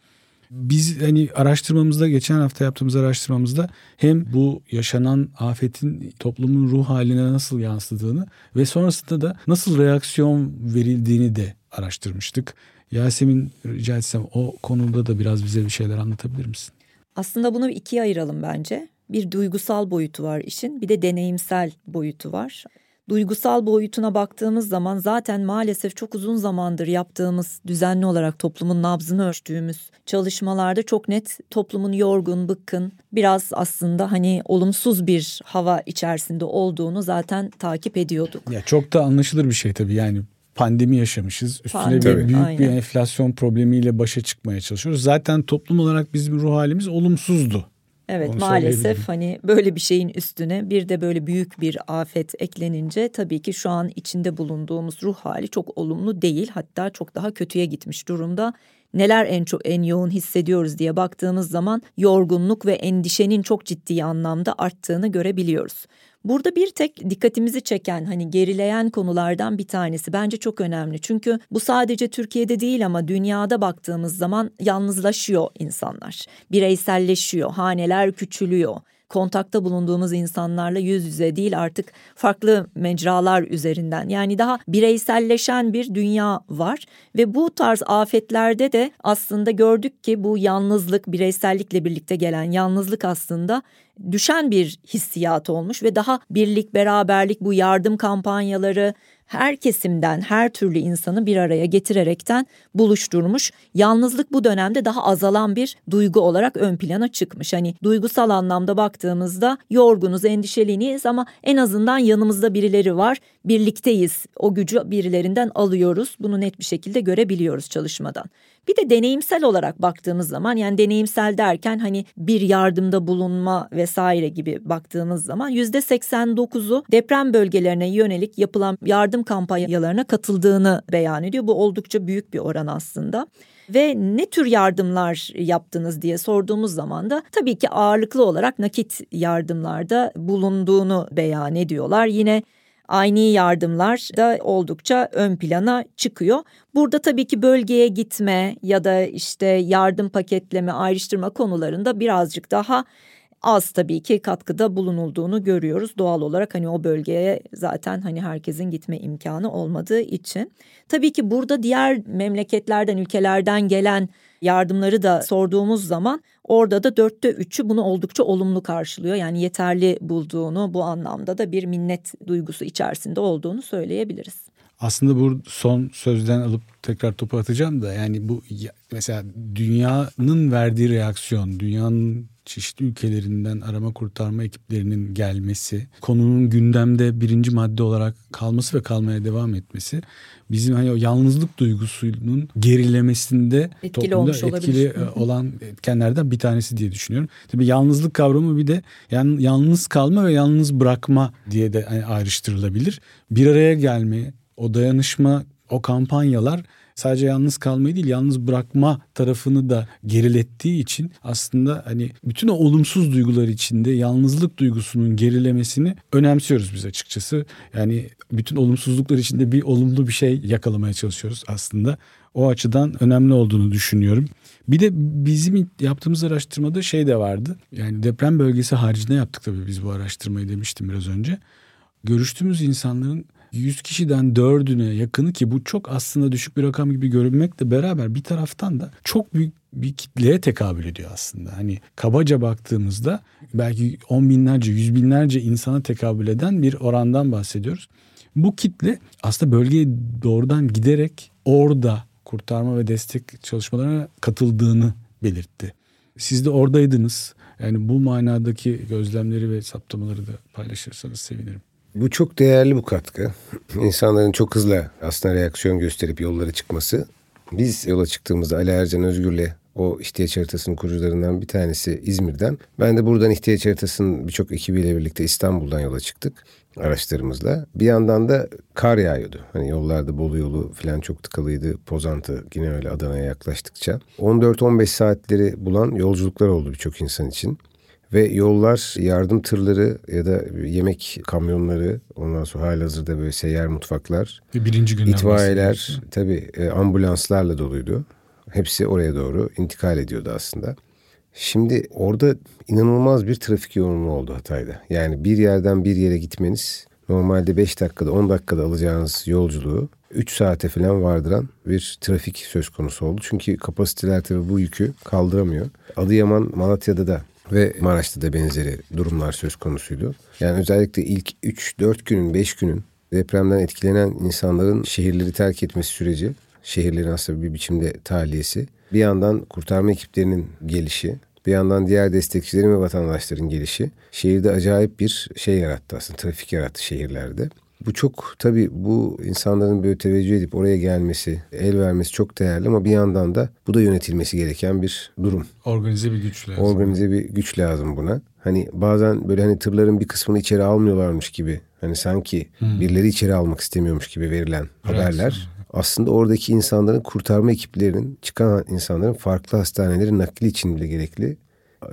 Biz hani araştırmamızda geçen hafta yaptığımız araştırmamızda hem bu yaşanan afetin toplumun ruh haline nasıl yansıdığını ve sonrasında da nasıl reaksiyon verildiğini de araştırmıştık. Yasemin rica etsem o konuda da biraz bize bir şeyler anlatabilir misin? Aslında bunu ikiye ayıralım bence. Bir duygusal boyutu var işin, bir de deneyimsel boyutu var. Duygusal boyutuna baktığımız zaman zaten maalesef çok uzun zamandır yaptığımız düzenli olarak toplumun nabzını ölçtüğümüz çalışmalarda çok net toplumun yorgun, bıkkın, biraz aslında hani olumsuz bir hava içerisinde olduğunu zaten takip ediyorduk. Ya çok da anlaşılır bir şey tabii yani pandemi yaşamışız. Üstüne Pandemi, bir büyük aynen. bir enflasyon problemiyle başa çıkmaya çalışıyoruz. Zaten toplum olarak bizim ruh halimiz olumsuzdu. Evet Onu maalesef hani böyle bir şeyin üstüne bir de böyle büyük bir afet eklenince tabii ki şu an içinde bulunduğumuz ruh hali çok olumlu değil hatta çok daha kötüye gitmiş durumda. Neler en çok en yoğun hissediyoruz diye baktığımız zaman yorgunluk ve endişenin çok ciddi anlamda arttığını görebiliyoruz. Burada bir tek dikkatimizi çeken hani gerileyen konulardan bir tanesi bence çok önemli. Çünkü bu sadece Türkiye'de değil ama dünyada baktığımız zaman yalnızlaşıyor insanlar. Bireyselleşiyor, haneler küçülüyor kontakta bulunduğumuz insanlarla yüz yüze değil artık farklı mecralar üzerinden yani daha bireyselleşen bir dünya var. Ve bu tarz afetlerde de aslında gördük ki bu yalnızlık bireysellikle birlikte gelen yalnızlık aslında düşen bir hissiyat olmuş ve daha birlik beraberlik bu yardım kampanyaları her kesimden her türlü insanı bir araya getirerekten buluşturmuş. Yalnızlık bu dönemde daha azalan bir duygu olarak ön plana çıkmış. Hani duygusal anlamda baktığımızda yorgunuz, endişeliyiz ama en azından yanımızda birileri var. Birlikteyiz. O gücü birilerinden alıyoruz. Bunu net bir şekilde görebiliyoruz çalışmadan. Bir de deneyimsel olarak baktığımız zaman yani deneyimsel derken hani bir yardımda bulunma vesaire gibi baktığımız zaman yüzde 89'u deprem bölgelerine yönelik yapılan yardım kampanyalarına katıldığını beyan ediyor. Bu oldukça büyük bir oran aslında ve ne tür yardımlar yaptınız diye sorduğumuz zaman da tabii ki ağırlıklı olarak nakit yardımlarda bulunduğunu beyan ediyorlar. Yine aynı yardımlar da oldukça ön plana çıkıyor. Burada tabii ki bölgeye gitme ya da işte yardım paketleme, ayrıştırma konularında birazcık daha az tabii ki katkıda bulunulduğunu görüyoruz. Doğal olarak hani o bölgeye zaten hani herkesin gitme imkanı olmadığı için. Tabii ki burada diğer memleketlerden, ülkelerden gelen yardımları da sorduğumuz zaman orada da dörtte üçü bunu oldukça olumlu karşılıyor. Yani yeterli bulduğunu bu anlamda da bir minnet duygusu içerisinde olduğunu söyleyebiliriz. Aslında bu son sözden alıp tekrar topu atacağım da yani bu mesela dünyanın verdiği reaksiyon, dünyanın çeşitli ülkelerinden arama kurtarma ekiplerinin gelmesi, konunun gündemde birinci madde olarak kalması ve kalmaya devam etmesi bizim hani o yalnızlık duygusunun gerilemesinde etkili toplumda etkili olabilir. E, olan etkenlerden bir tanesi diye düşünüyorum. Tabii yalnızlık kavramı bir de yani yalnız kalma ve yalnız bırakma diye de hani ayrıştırılabilir. Bir araya gelme, o dayanışma, o kampanyalar sadece yalnız kalmayı değil yalnız bırakma tarafını da gerilettiği için aslında hani bütün o olumsuz duygular içinde yalnızlık duygusunun gerilemesini önemsiyoruz biz açıkçası. Yani bütün olumsuzluklar içinde bir olumlu bir şey yakalamaya çalışıyoruz aslında. O açıdan önemli olduğunu düşünüyorum. Bir de bizim yaptığımız araştırmada şey de vardı. Yani deprem bölgesi haricinde yaptık tabii biz bu araştırmayı demiştim biraz önce. Görüştüğümüz insanların 100 kişiden dördüne yakını ki bu çok aslında düşük bir rakam gibi görünmekle beraber bir taraftan da çok büyük bir kitleye tekabül ediyor aslında. Hani kabaca baktığımızda belki on binlerce, yüz binlerce insana tekabül eden bir orandan bahsediyoruz. Bu kitle aslında bölgeye doğrudan giderek orada kurtarma ve destek çalışmalarına katıldığını belirtti. Siz de oradaydınız. Yani bu manadaki gözlemleri ve saptamaları da paylaşırsanız sevinirim. Bu çok değerli bu katkı. İnsanların çok hızlı aslında reaksiyon gösterip yollara çıkması. Biz yola çıktığımızda Ali Ercan Özgür'le o ihtiyaç haritasının kurucularından bir tanesi İzmir'den. Ben de buradan ihtiyaç haritasının birçok ekibiyle birlikte İstanbul'dan yola çıktık araçlarımızla. Bir yandan da kar yağıyordu. Hani yollarda Bolu yolu falan çok tıkalıydı. Pozantı yine öyle Adana'ya yaklaştıkça. 14-15 saatleri bulan yolculuklar oldu birçok insan için. Ve yollar yardım tırları ya da yemek kamyonları ondan sonra halihazırda böyle seyyar mutfaklar. Ve birinci günden itfaiyeler tabii e, ambulanslarla doluydu. Hepsi oraya doğru intikal ediyordu aslında. Şimdi orada inanılmaz bir trafik yoğunluğu oldu Hatay'da. Yani bir yerden bir yere gitmeniz normalde 5 dakikada 10 dakikada alacağınız yolculuğu 3 saate falan vardıran bir trafik söz konusu oldu. Çünkü kapasiteler tabii bu yükü kaldıramıyor. Adıyaman Malatya'da da ve Maraş'ta da benzeri durumlar söz konusuydu. Yani özellikle ilk 3-4 günün 5 günün depremden etkilenen insanların şehirleri terk etmesi süreci, şehirlerin aslında bir biçimde tahliyesi, bir yandan kurtarma ekiplerinin gelişi, bir yandan diğer destekçilerin ve vatandaşların gelişi şehirde acayip bir şey yarattı aslında trafik yarattı şehirlerde. Bu çok tabii bu insanların böyle teveccüh edip oraya gelmesi, el vermesi çok değerli ama bir yandan da bu da yönetilmesi gereken bir durum. Organize bir güç lazım. Organize bir güç lazım buna. Hani bazen böyle hani tırların bir kısmını içeri almıyorlarmış gibi. Hani sanki hmm. birileri içeri almak istemiyormuş gibi verilen evet. haberler. Aslında oradaki insanların kurtarma ekiplerinin çıkan insanların farklı hastanelerin nakli için bile gerekli.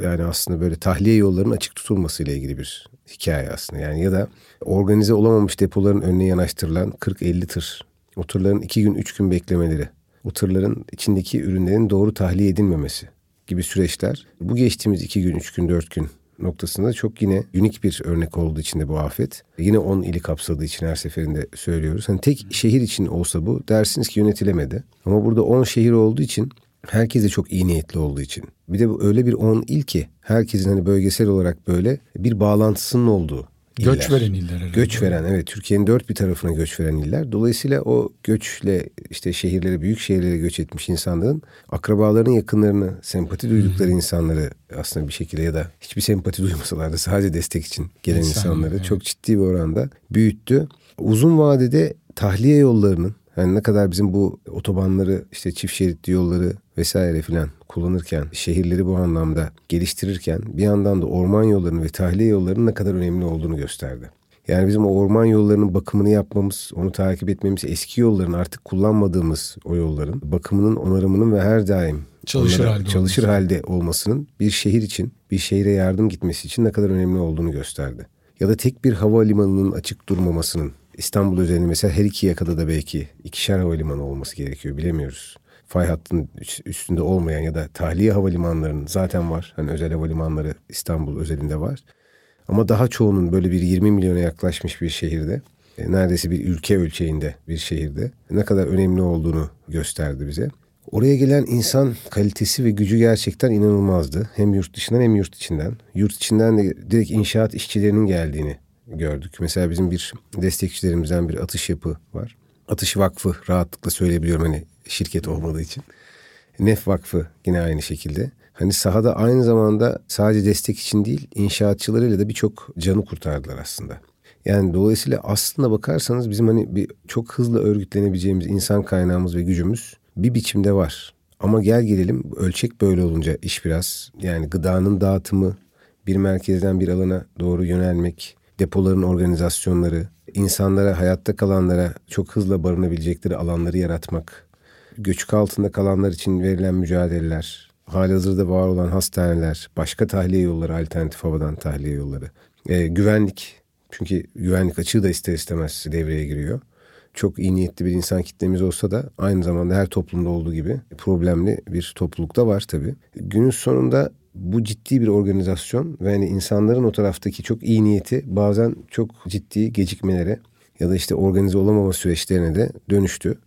Yani aslında böyle tahliye yollarının açık tutulması ile ilgili bir hikaye aslında. Yani ya da organize olamamış depoların önüne yanaştırılan 40-50 tır. O tırların 2 gün 3 gün beklemeleri. O tırların içindeki ürünlerin doğru tahliye edilmemesi gibi süreçler. Bu geçtiğimiz 2 gün 3 gün 4 gün noktasında çok yine unik bir örnek olduğu için de bu afet. Yine 10 ili kapsadığı için her seferinde söylüyoruz. Hani tek şehir için olsa bu dersiniz ki yönetilemedi. Ama burada 10 şehir olduğu için herkes de çok iyi niyetli olduğu için. Bir de bu öyle bir 10 il ki herkesin hani bölgesel olarak böyle bir bağlantısının olduğu iller. Göç veren iller herhalde. Göç veren evet Türkiye'nin dört bir tarafına göç veren iller. Dolayısıyla o göçle işte şehirlere büyük şehirlere göç etmiş insanların akrabaların yakınlarını sempati duydukları hmm. insanları aslında bir şekilde ya da hiçbir sempati duymasalar da sadece destek için gelen İnsan, insanları evet. çok ciddi bir oranda büyüttü. Uzun vadede tahliye yollarının yani ne kadar bizim bu otobanları işte çift şeritli yolları vesaire filan kullanırken şehirleri bu anlamda geliştirirken bir yandan da orman yollarının ve tahliye yollarının ne kadar önemli olduğunu gösterdi. Yani bizim o orman yollarının bakımını yapmamız, onu takip etmemiz, eski yolların artık kullanmadığımız o yolların bakımının, onarımının ve her daim çalışır, halde, çalışır halde olmasının bir şehir için, bir şehire yardım gitmesi için ne kadar önemli olduğunu gösterdi. Ya da tek bir havalimanının açık durmamasının İstanbul özelinde mesela her iki yakada da belki ikişer havalimanı olması gerekiyor bilemiyoruz. Fay hattının üstünde olmayan ya da tahliye havalimanlarının zaten var. Hani özel havalimanları İstanbul özelinde var. Ama daha çoğunun böyle bir 20 milyona yaklaşmış bir şehirde e, neredeyse bir ülke ölçeğinde bir şehirde ne kadar önemli olduğunu gösterdi bize. Oraya gelen insan kalitesi ve gücü gerçekten inanılmazdı. Hem yurt dışından hem yurt içinden. Yurt içinden de direkt inşaat işçilerinin geldiğini gördük. Mesela bizim bir destekçilerimizden bir atış yapı var. Atış Vakfı rahatlıkla söyleyebiliyorum hani şirket olmadığı için. Nef Vakfı yine aynı şekilde. Hani sahada aynı zamanda sadece destek için değil inşaatçılarıyla da birçok canı kurtardılar aslında. Yani dolayısıyla aslında bakarsanız bizim hani bir çok hızlı örgütlenebileceğimiz insan kaynağımız ve gücümüz bir biçimde var. Ama gel gelelim ölçek böyle olunca iş biraz yani gıdanın dağıtımı bir merkezden bir alana doğru yönelmek, depoların organizasyonları, insanlara, hayatta kalanlara çok hızlı barınabilecekleri alanları yaratmak, göçük altında kalanlar için verilen mücadeleler, halihazırda var olan hastaneler, başka tahliye yolları, alternatif havadan tahliye yolları, e, güvenlik, çünkü güvenlik açığı da ister istemez devreye giriyor. Çok iyi niyetli bir insan kitlemiz olsa da aynı zamanda her toplumda olduğu gibi problemli bir toplulukta var tabii. Günün sonunda bu ciddi bir organizasyon ve hani insanların o taraftaki çok iyi niyeti bazen çok ciddi gecikmelere ya da işte organize olamama süreçlerine de dönüştü.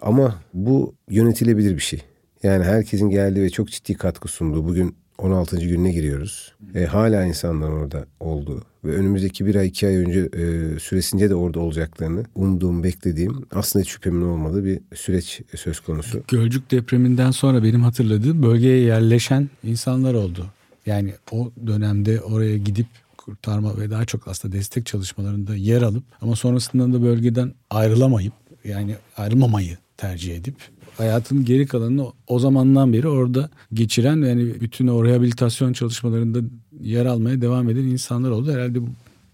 Ama bu yönetilebilir bir şey. Yani herkesin geldiği ve çok ciddi katkı sunduğu bugün 16. gününe giriyoruz. E, hala insanlar orada oldu. Ve önümüzdeki bir ay iki ay önce e, süresince de orada olacaklarını umduğum, beklediğim aslında hiç şüphemin olmadığı bir süreç söz konusu. Gölcük depreminden sonra benim hatırladığım bölgeye yerleşen insanlar oldu. Yani o dönemde oraya gidip kurtarma ve daha çok aslında destek çalışmalarında yer alıp ama sonrasında da bölgeden ayrılamayıp yani ayrılmamayı tercih edip hayatın geri kalanını o zamandan beri orada geçiren yani bütün o rehabilitasyon çalışmalarında yer almaya devam eden insanlar oldu. Herhalde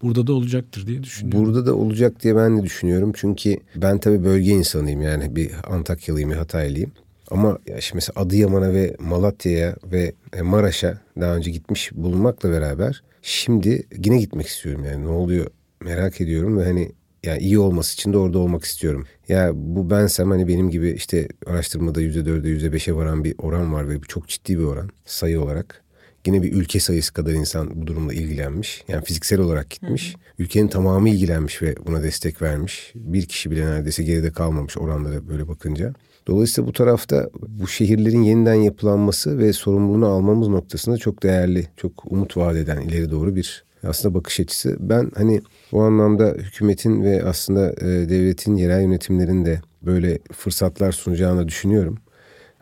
burada da olacaktır diye düşünüyorum. Burada da olacak diye ben de düşünüyorum. Çünkü ben tabii bölge insanıyım yani bir Antakyalıyım, bir Hataylıyım. Ama ya şimdi mesela Adıyaman'a ve Malatya'ya ve e, Maraş'a daha önce gitmiş bulunmakla beraber şimdi yine gitmek istiyorum yani ne oluyor merak ediyorum ve hani yani iyi olması için de orada olmak istiyorum. Ya bu bensem hani benim gibi işte araştırmada %4'e %5'e varan bir oran var ve bu çok ciddi bir oran sayı olarak. Yine bir ülke sayısı kadar insan bu durumla ilgilenmiş. Yani fiziksel olarak gitmiş. Hı hı. Ülkenin tamamı ilgilenmiş ve buna destek vermiş. Bir kişi bile neredeyse geride kalmamış oranlara böyle bakınca. Dolayısıyla bu tarafta bu şehirlerin yeniden yapılanması ve sorumluluğunu almamız noktasında çok değerli, çok umut vaat eden ileri doğru bir aslında bakış açısı. Ben hani o anlamda hükümetin ve aslında e, devletin yerel yönetimlerin de böyle fırsatlar sunacağını düşünüyorum.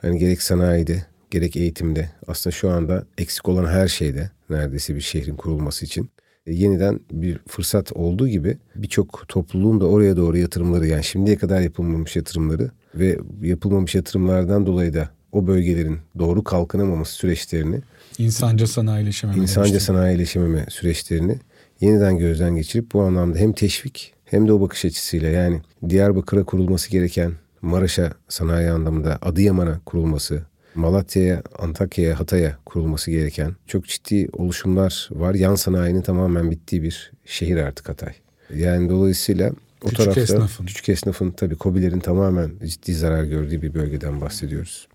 Hani gerek sanayide gerek eğitimde aslında şu anda eksik olan her şeyde neredeyse bir şehrin kurulması için e, yeniden bir fırsat olduğu gibi birçok topluluğun da oraya doğru yatırımları yani şimdiye kadar yapılmamış yatırımları ve yapılmamış yatırımlardan dolayı da o bölgelerin doğru kalkınamaması süreçlerini insanca sanayileşememe insanca sanayileşememe süreçlerini yeniden gözden geçirip bu anlamda hem teşvik hem de o bakış açısıyla yani Diyarbakır'a kurulması gereken Maraş'a sanayi anlamında Adıyaman'a kurulması, Malatya'ya, Antakya'ya, Hatay'a kurulması gereken çok ciddi oluşumlar var. Yan sanayinin tamamen bittiği bir şehir artık Hatay. Yani dolayısıyla o küçük tarafta esnafın. küçük esnafın tabii kobilerin tamamen ciddi zarar gördüğü bir bölgeden bahsediyoruz.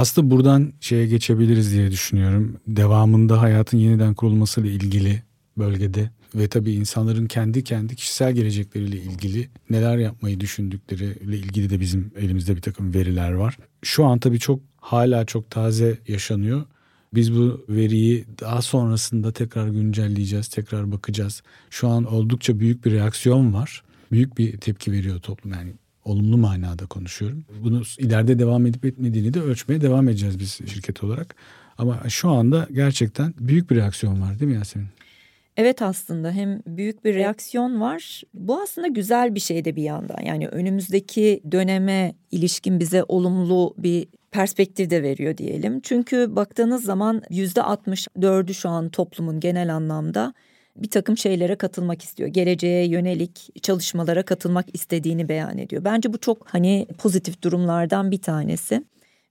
Aslında buradan şeye geçebiliriz diye düşünüyorum. Devamında hayatın yeniden kurulmasıyla ilgili bölgede ve tabii insanların kendi kendi kişisel gelecekleriyle ilgili neler yapmayı düşündükleriyle ilgili de bizim elimizde bir takım veriler var. Şu an tabii çok hala çok taze yaşanıyor. Biz bu veriyi daha sonrasında tekrar güncelleyeceğiz, tekrar bakacağız. Şu an oldukça büyük bir reaksiyon var. Büyük bir tepki veriyor toplum yani olumlu manada konuşuyorum. Bunu ileride devam edip etmediğini de ölçmeye devam edeceğiz biz şirket olarak. Ama şu anda gerçekten büyük bir reaksiyon var değil mi Yasemin? Evet aslında hem büyük bir reaksiyon var. Bu aslında güzel bir şey de bir yandan. Yani önümüzdeki döneme ilişkin bize olumlu bir perspektif de veriyor diyelim. Çünkü baktığınız zaman yüzde 64'ü şu an toplumun genel anlamda bir takım şeylere katılmak istiyor. Geleceğe yönelik çalışmalara katılmak istediğini beyan ediyor. Bence bu çok hani pozitif durumlardan bir tanesi.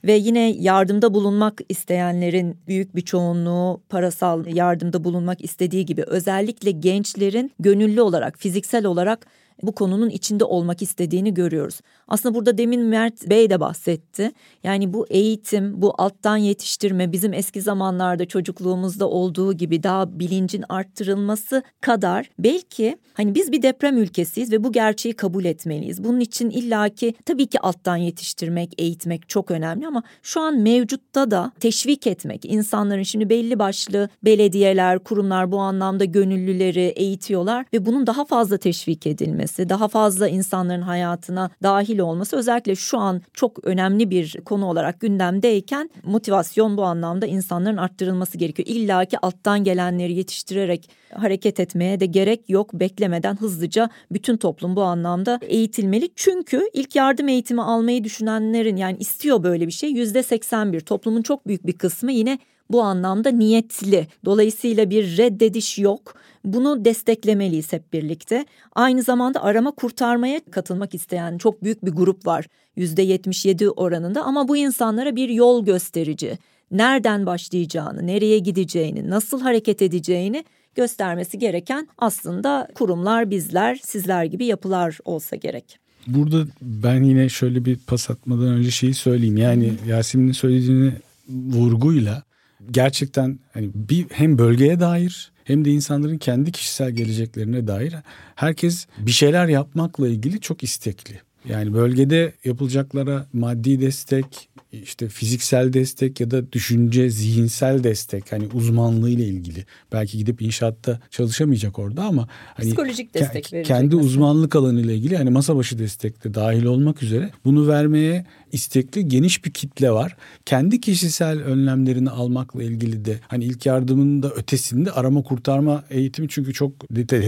Ve yine yardımda bulunmak isteyenlerin büyük bir çoğunluğu parasal yardımda bulunmak istediği gibi özellikle gençlerin gönüllü olarak fiziksel olarak bu konunun içinde olmak istediğini görüyoruz. Aslında burada demin Mert Bey de bahsetti. Yani bu eğitim, bu alttan yetiştirme bizim eski zamanlarda çocukluğumuzda olduğu gibi daha bilincin arttırılması kadar belki hani biz bir deprem ülkesiyiz ve bu gerçeği kabul etmeliyiz. Bunun için illaki tabii ki alttan yetiştirmek, eğitmek çok önemli ama şu an mevcutta da teşvik etmek, insanların şimdi belli başlı belediyeler, kurumlar bu anlamda gönüllüleri eğitiyorlar ve bunun daha fazla teşvik edilmesi, daha fazla insanların hayatına dahil etkili olması özellikle şu an çok önemli bir konu olarak gündemdeyken motivasyon bu anlamda insanların arttırılması gerekiyor. İlla ki alttan gelenleri yetiştirerek hareket etmeye de gerek yok. Beklemeden hızlıca bütün toplum bu anlamda eğitilmeli. Çünkü ilk yardım eğitimi almayı düşünenlerin yani istiyor böyle bir şey yüzde 81 toplumun çok büyük bir kısmı yine bu anlamda niyetli. Dolayısıyla bir reddediş yok. Bunu desteklemeliyiz hep birlikte. Aynı zamanda arama kurtarmaya katılmak isteyen çok büyük bir grup var. %77 oranında ama bu insanlara bir yol gösterici. Nereden başlayacağını, nereye gideceğini, nasıl hareket edeceğini göstermesi gereken aslında kurumlar, bizler, sizler gibi yapılar olsa gerek. Burada ben yine şöyle bir pas atmadan önce şeyi söyleyeyim. Yani Yasemin'in söylediğini vurguyla gerçekten hani bir hem bölgeye dair hem de insanların kendi kişisel geleceklerine dair herkes bir şeyler yapmakla ilgili çok istekli. Yani bölgede yapılacaklara maddi destek, işte fiziksel destek ya da düşünce, zihinsel destek hani uzmanlığıyla ilgili. Belki gidip inşaatta çalışamayacak orada ama hani psikolojik destek ke- kendi mesela. uzmanlık alanıyla ilgili hani masa başı destekte dahil olmak üzere bunu vermeye istekli geniş bir kitle var. Kendi kişisel önlemlerini almakla ilgili de hani ilk yardımın da ötesinde arama kurtarma eğitimi çünkü çok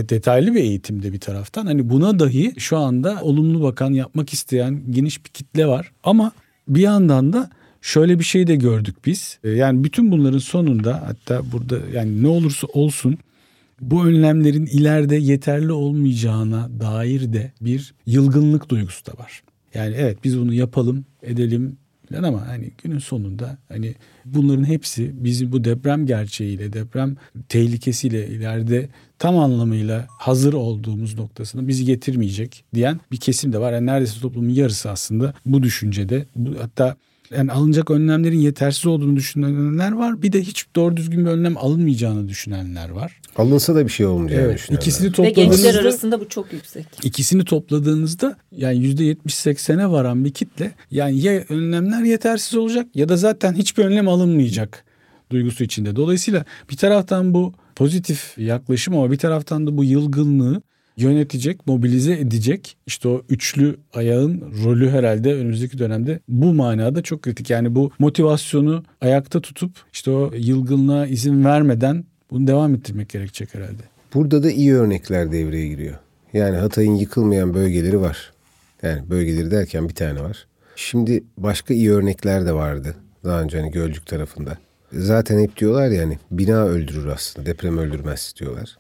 detaylı bir eğitimde bir taraftan. Hani buna dahi şu anda olumlu bakan yapmak isteyen geniş bir kitle var. Ama bir yandan da şöyle bir şey de gördük biz. Ee, yani bütün bunların sonunda hatta burada yani ne olursa olsun bu önlemlerin ileride yeterli olmayacağına dair de bir yılgınlık duygusu da var. Yani evet biz bunu yapalım, edelim falan ama hani günün sonunda hani bunların hepsi bizim bu deprem gerçeğiyle, deprem tehlikesiyle ileride tam anlamıyla hazır olduğumuz noktasına bizi getirmeyecek diyen bir kesim de var. Yani neredeyse toplumun yarısı aslında bu düşüncede. Bu, hatta yani alınacak önlemlerin yetersiz olduğunu düşünenler var. Bir de hiç doğru düzgün bir önlem alınmayacağını düşünenler var. Alınsa da bir şey olmayacağını evet, düşünenler. İkisini topladığınızda, Ve gençler arasında bu çok yüksek. İkisini topladığınızda yani %70-80'e varan bir kitle yani ya önlemler yetersiz olacak ya da zaten hiçbir önlem alınmayacak duygusu içinde. Dolayısıyla bir taraftan bu pozitif yaklaşım ama bir taraftan da bu yılgınlığı yönetecek, mobilize edecek işte o üçlü ayağın rolü herhalde önümüzdeki dönemde bu manada çok kritik. Yani bu motivasyonu ayakta tutup işte o yılgınlığa izin vermeden bunu devam ettirmek gerekecek herhalde. Burada da iyi örnekler devreye giriyor. Yani Hatay'ın yıkılmayan bölgeleri var. Yani bölgeleri derken bir tane var. Şimdi başka iyi örnekler de vardı. Daha önce hani Gölcük tarafında. Zaten hep diyorlar yani bina öldürür aslında deprem öldürmez diyorlar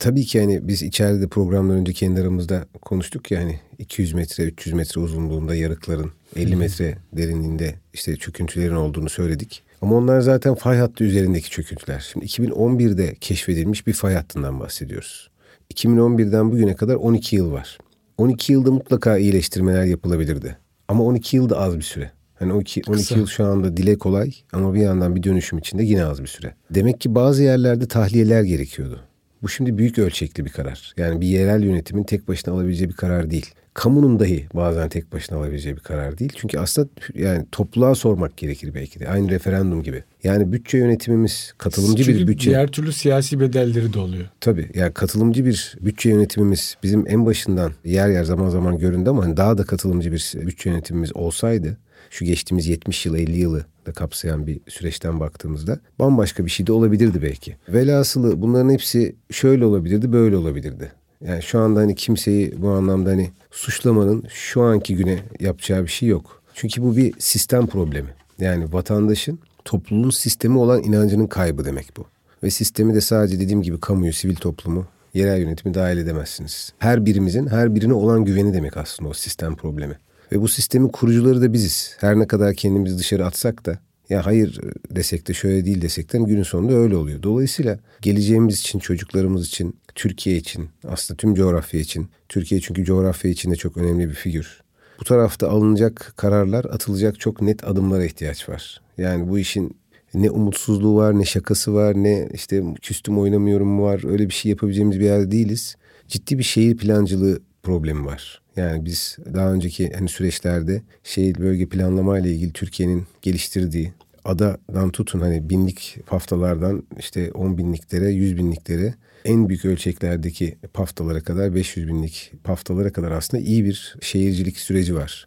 tabii ki hani biz içeride programdan önce kendi aramızda konuştuk ya hani 200 metre 300 metre uzunluğunda yarıkların 50 metre derinliğinde işte çöküntülerin olduğunu söyledik. Ama onlar zaten fay hattı üzerindeki çöküntüler. Şimdi 2011'de keşfedilmiş bir fay hattından bahsediyoruz. 2011'den bugüne kadar 12 yıl var. 12 yılda mutlaka iyileştirmeler yapılabilirdi. Ama 12 yıl da az bir süre. Hani 12, 12 Kısa. yıl şu anda dile kolay ama bir yandan bir dönüşüm içinde yine az bir süre. Demek ki bazı yerlerde tahliyeler gerekiyordu. Bu şimdi büyük ölçekli bir karar. Yani bir yerel yönetimin tek başına alabileceği bir karar değil. Kamunun dahi bazen tek başına alabileceği bir karar değil. Çünkü aslında yani topluluğa sormak gerekir belki de. Aynı referandum gibi. Yani bütçe yönetimimiz katılımcı Çünkü bir bütçe. diğer türlü siyasi bedelleri de oluyor. Tabii yani katılımcı bir bütçe yönetimimiz bizim en başından yer yer zaman zaman göründü ama hani daha da katılımcı bir bütçe yönetimimiz olsaydı şu geçtiğimiz 70 yıl 50 yılı da kapsayan bir süreçten baktığımızda bambaşka bir şey de olabilirdi belki. Velhasılı bunların hepsi şöyle olabilirdi böyle olabilirdi. Yani şu anda hani kimseyi bu anlamda hani suçlamanın şu anki güne yapacağı bir şey yok. Çünkü bu bir sistem problemi. Yani vatandaşın topluluğun sistemi olan inancının kaybı demek bu. Ve sistemi de sadece dediğim gibi kamuyu, sivil toplumu, yerel yönetimi dahil edemezsiniz. Her birimizin her birine olan güveni demek aslında o sistem problemi. Ve bu sistemin kurucuları da biziz. Her ne kadar kendimizi dışarı atsak da ya hayır desek de şöyle değil desek de günün sonunda öyle oluyor. Dolayısıyla geleceğimiz için, çocuklarımız için, Türkiye için, aslında tüm coğrafya için. Türkiye çünkü coğrafya için de çok önemli bir figür. Bu tarafta alınacak kararlar, atılacak çok net adımlara ihtiyaç var. Yani bu işin ne umutsuzluğu var, ne şakası var, ne işte küstüm oynamıyorum var. Öyle bir şey yapabileceğimiz bir yerde değiliz. Ciddi bir şehir plancılığı problemi var. Yani biz daha önceki hani süreçlerde şehir bölge planlama ile ilgili Türkiye'nin geliştirdiği adadan tutun hani binlik paftalardan işte 10 binliklere, 100 binliklere en büyük ölçeklerdeki paftalara kadar 500 binlik paftalara kadar aslında iyi bir şehircilik süreci var.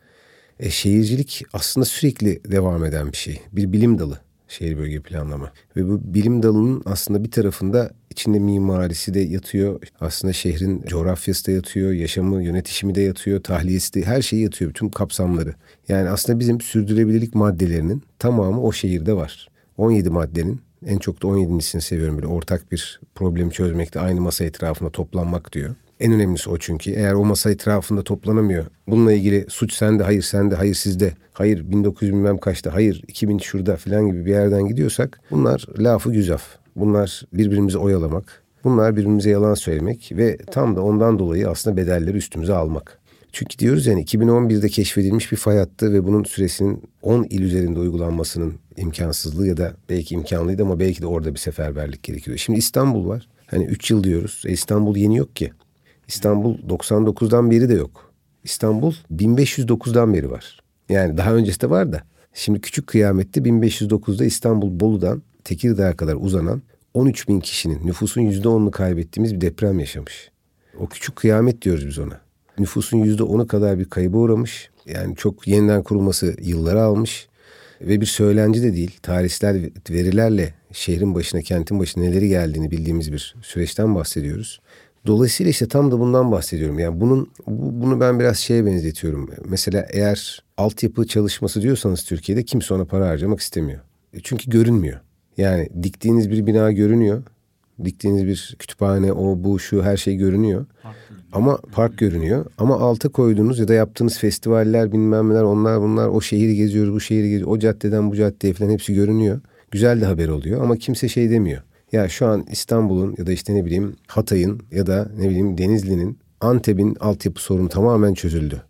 E, şehircilik aslında sürekli devam eden bir şey. Bir bilim dalı şehir bölge planlama. Ve bu bilim dalının aslında bir tarafında içinde mimarisi de yatıyor. Aslında şehrin coğrafyası da yatıyor, yaşamı, yönetişimi de yatıyor, tahliyesi de her şey yatıyor, bütün kapsamları. Yani aslında bizim sürdürülebilirlik maddelerinin tamamı o şehirde var. 17 maddenin en çok da 17.sini seviyorum böyle ortak bir problemi çözmekte aynı masa etrafında toplanmak diyor. En önemlisi o çünkü. Eğer o masa etrafında toplanamıyor. Bununla ilgili suç sende, hayır sende, hayır sizde, hayır 1900 bilmem kaçta, hayır 2000 şurada falan gibi bir yerden gidiyorsak bunlar lafı güzaf. Bunlar birbirimizi oyalamak. Bunlar birbirimize yalan söylemek ve tam da ondan dolayı aslında bedelleri üstümüze almak. Çünkü diyoruz yani 2011'de keşfedilmiş bir fay hattı ve bunun süresinin 10 il üzerinde uygulanmasının imkansızlığı ya da belki imkanlıydı ama belki de orada bir seferberlik gerekiyor. Şimdi İstanbul var. Hani 3 yıl diyoruz. E İstanbul yeni yok ki. İstanbul 99'dan beri de yok. İstanbul 1509'dan beri var. Yani daha öncesi de var da. Şimdi küçük kıyamette 1509'da İstanbul Bolu'dan Tekirdağ'a kadar uzanan 13 bin kişinin nüfusun %10'unu kaybettiğimiz bir deprem yaşamış. O küçük kıyamet diyoruz biz ona. Nüfusun %10'u kadar bir kayba uğramış. Yani çok yeniden kurulması yılları almış ve bir söylenci de değil. Tarihsel verilerle şehrin başına, kentin başına neleri geldiğini bildiğimiz bir süreçten bahsediyoruz. Dolayısıyla işte tam da bundan bahsediyorum. Yani bunun bunu ben biraz şeye benzetiyorum. Mesela eğer altyapı çalışması diyorsanız Türkiye'de kimse ona para harcamak istemiyor. E çünkü görünmüyor. Yani diktiğiniz bir bina görünüyor. Diktiğiniz bir kütüphane, o bu şu her şey görünüyor. Park ama park görünüyor. Ama alta koyduğunuz ya da yaptığınız festivaller bilmem neler onlar bunlar o şehri geziyoruz bu şehri geziyoruz. O caddeden bu caddeye falan hepsi görünüyor. Güzel de haber oluyor ama kimse şey demiyor. Ya şu an İstanbul'un ya da işte ne bileyim Hatay'ın ya da ne bileyim Denizli'nin Antep'in altyapı sorunu tamamen çözüldü.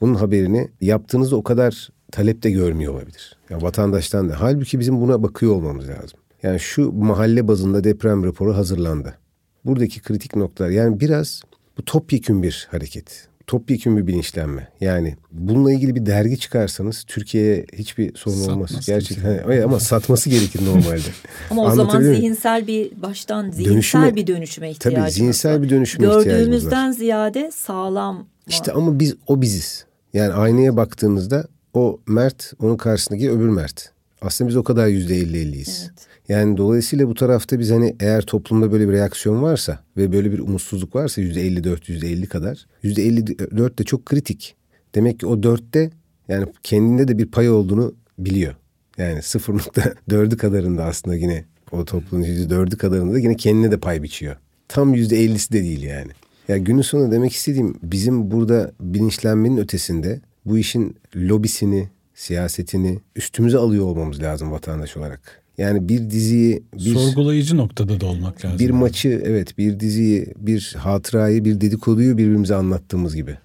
Bunun haberini yaptığınızda o kadar talep de görmüyor olabilir. Ya vatandaştan da. Halbuki bizim buna bakıyor olmamız lazım. Yani şu mahalle bazında deprem raporu hazırlandı. Buradaki kritik noktalar yani biraz bu topyekün bir hareket. Topyekün bir bilinçlenme. Yani bununla ilgili bir dergi çıkarsanız Türkiye'ye hiçbir sorun olmaz. Gerçekten hani, ama satması gerekir normalde. ama o zaman zihinsel bir baştan zihinsel dönüşüme, bir dönüşüme ihtiyacımız tabii, zihinsel var. bir dönüşüme ihtiyacımız var. Gördüğümüzden ziyade sağlam. İşte ama biz o biziz. Yani aynaya baktığınızda o Mert onun karşısındaki öbür Mert. Aslında biz o kadar yüzde elli elliyiz. Evet. Yani dolayısıyla bu tarafta biz hani eğer toplumda böyle bir reaksiyon varsa ve böyle bir umutsuzluk varsa yüzde elli dört, yüzde elli kadar. Yüzde elli dört de çok kritik. Demek ki o dörtte yani kendinde de bir pay olduğunu biliyor. Yani sıfır nokta dördü kadarında aslında yine o toplumun yüzde dördü kadarında da yine kendine de pay biçiyor. Tam yüzde ellisi de değil yani. Ya günün sonunda demek istediğim bizim burada bilinçlenmenin ötesinde bu işin lobisini, siyasetini üstümüze alıyor olmamız lazım vatandaş olarak. Yani bir diziyi... Bir, Sorgulayıcı noktada da olmak lazım. Bir maçı evet bir diziyi bir hatırayı bir dedikoduyu birbirimize anlattığımız gibi.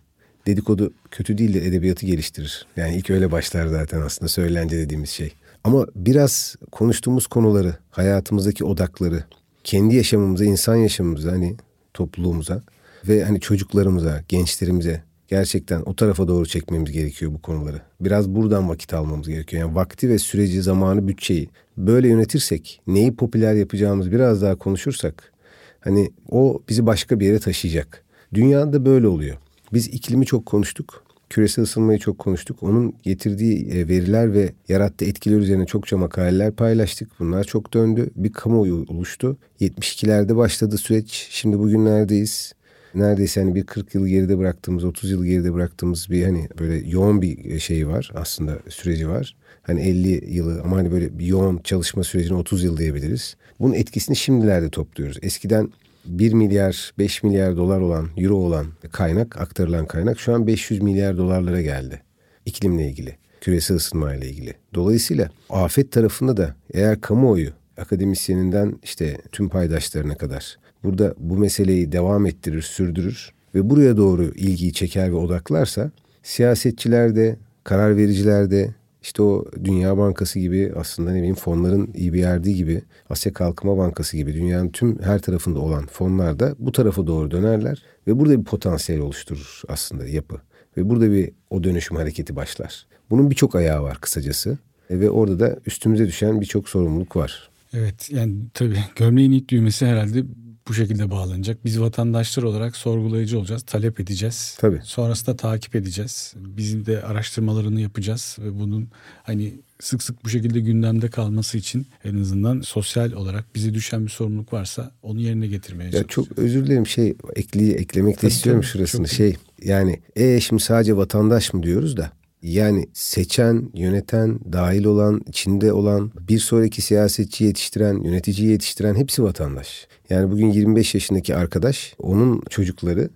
Dedikodu kötü değil de edebiyatı geliştirir. Yani ilk öyle başlar zaten aslında söylence dediğimiz şey. Ama biraz konuştuğumuz konuları, hayatımızdaki odakları, kendi yaşamımıza, insan yaşamımıza hani topluluğumuza ve hani çocuklarımıza, gençlerimize gerçekten o tarafa doğru çekmemiz gerekiyor bu konuları. Biraz buradan vakit almamız gerekiyor. Yani vakti ve süreci, zamanı, bütçeyi böyle yönetirsek, neyi popüler yapacağımız biraz daha konuşursak hani o bizi başka bir yere taşıyacak. Dünyada böyle oluyor. Biz iklimi çok konuştuk. Küresel ısınmayı çok konuştuk. Onun getirdiği e, veriler ve yarattığı etkiler üzerine çokça makaleler paylaştık. Bunlar çok döndü. Bir kamuoyu oluştu. 72'lerde başladı süreç. Şimdi bugünlerdeyiz neredeyse hani bir 40 yıl geride bıraktığımız, 30 yıl geride bıraktığımız bir hani böyle yoğun bir şey var aslında süreci var. Hani 50 yılı ama hani böyle bir yoğun çalışma sürecine 30 yıl diyebiliriz. Bunun etkisini şimdilerde topluyoruz. Eskiden 1 milyar 5 milyar dolar olan euro olan kaynak aktarılan kaynak şu an 500 milyar dolarlara geldi. İklimle ilgili, küresel ısınma ile ilgili. Dolayısıyla afet tarafında da eğer kamuoyu akademisyeninden işte tüm paydaşlarına kadar burada bu meseleyi devam ettirir, sürdürür ve buraya doğru ilgiyi çeker ve odaklarsa siyasetçiler de, karar vericiler de işte o Dünya Bankası gibi aslında ne bileyim fonların yerdiği gibi Asya Kalkınma Bankası gibi dünyanın tüm her tarafında olan fonlar da bu tarafa doğru dönerler ve burada bir potansiyel oluşturur aslında yapı. Ve burada bir o dönüşüm hareketi başlar. Bunun birçok ayağı var kısacası. E, ve orada da üstümüze düşen birçok sorumluluk var. Evet yani tabii gömleğin ilk düğmesi herhalde bu şekilde bağlanacak. Biz vatandaşlar olarak sorgulayıcı olacağız, talep edeceğiz. Tabii. Sonrasında takip edeceğiz. Bizim de araştırmalarını yapacağız ve bunun hani sık sık bu şekilde gündemde kalması için en azından sosyal olarak bize düşen bir sorumluluk varsa onu yerine getirmeye ya Çok özür dilerim şey ekli eklemek de istiyorum tabii, şurasını. Şey yani e şimdi sadece vatandaş mı diyoruz da yani seçen, yöneten, dahil olan, içinde olan, bir sonraki siyasetçi yetiştiren, yöneticiyi yetiştiren hepsi vatandaş. Yani bugün 25 yaşındaki arkadaş, onun çocukları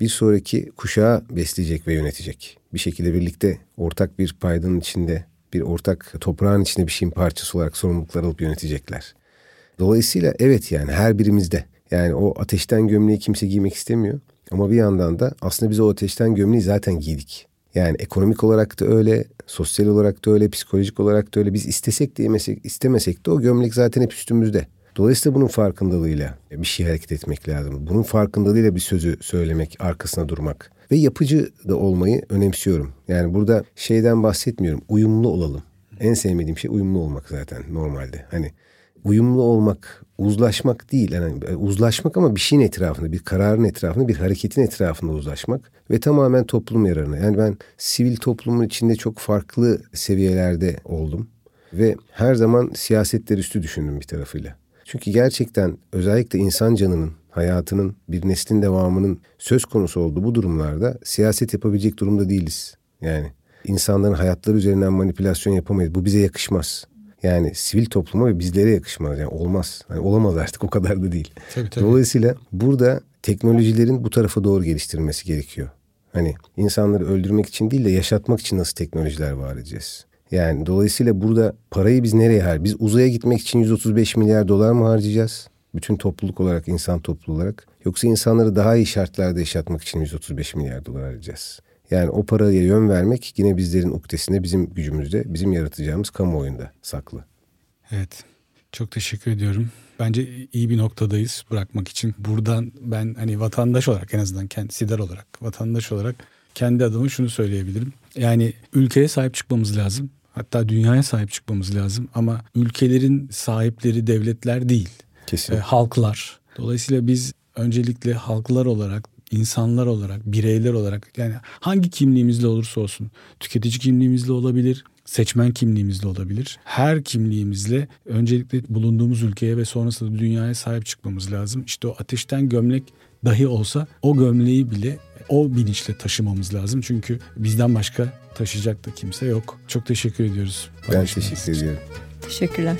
bir sonraki kuşağı besleyecek ve yönetecek. Bir şekilde birlikte ortak bir paydanın içinde, bir ortak toprağın içinde bir şeyin parçası olarak sorumluluklar alıp yönetecekler. Dolayısıyla evet yani her birimizde yani o ateşten gömleği kimse giymek istemiyor. Ama bir yandan da aslında biz o ateşten gömleği zaten giydik. Yani ekonomik olarak da öyle, sosyal olarak da öyle, psikolojik olarak da öyle. Biz istesek de istemesek de o gömlek zaten hep üstümüzde. Dolayısıyla bunun farkındalığıyla bir şey hareket etmek lazım. Bunun farkındalığıyla bir sözü söylemek, arkasına durmak. Ve yapıcı da olmayı önemsiyorum. Yani burada şeyden bahsetmiyorum, uyumlu olalım. En sevmediğim şey uyumlu olmak zaten normalde. Hani uyumlu olmak, uzlaşmak değil. Yani e, uzlaşmak ama bir şeyin etrafında, bir kararın etrafında, bir hareketin etrafında uzlaşmak ve tamamen toplum yararına. Yani ben sivil toplumun içinde çok farklı seviyelerde oldum ve her zaman siyasetler üstü düşündüm bir tarafıyla. Çünkü gerçekten özellikle insan canının, hayatının, bir neslin devamının söz konusu olduğu bu durumlarda siyaset yapabilecek durumda değiliz. Yani insanların hayatları üzerinden manipülasyon yapamayız. Bu bize yakışmaz. Yani sivil topluma ve bizlere yakışmaz. Yani olmaz. Yani olamaz artık o kadar da değil. Tabii, tabii. Dolayısıyla burada teknolojilerin bu tarafa doğru geliştirilmesi gerekiyor. Hani insanları öldürmek için değil de yaşatmak için nasıl teknolojiler var edeceğiz? Yani dolayısıyla burada parayı biz nereye har? Biz uzaya gitmek için 135 milyar dolar mı harcayacağız? Bütün topluluk olarak, insan topluluğu olarak. Yoksa insanları daha iyi şartlarda yaşatmak için 135 milyar dolar harcayacağız. Yani o paraya yön vermek yine bizlerin uktesinde, bizim gücümüzde, bizim yaratacağımız kamuoyunda saklı. Evet. Çok teşekkür ediyorum. Bence iyi bir noktadayız bırakmak için. Buradan ben hani vatandaş olarak en azından kendi sider olarak vatandaş olarak kendi adıma şunu söyleyebilirim. Yani ülkeye sahip çıkmamız lazım. Hatta dünyaya sahip çıkmamız lazım ama ülkelerin sahipleri devletler değil. Kesin. E, halklar. Dolayısıyla biz öncelikle halklar olarak, insanlar olarak, bireyler olarak yani hangi kimliğimizle olursa olsun tüketici kimliğimizle olabilir, seçmen kimliğimizle olabilir. Her kimliğimizle öncelikle bulunduğumuz ülkeye ve sonrasında dünyaya sahip çıkmamız lazım. İşte o ateşten gömlek dahi olsa o gömleği bile o bilinçle taşımamız lazım. Çünkü bizden başka taşıyacak da kimse yok. Çok teşekkür ediyoruz. Ben teşekkür ediyorum. Teşekkürler.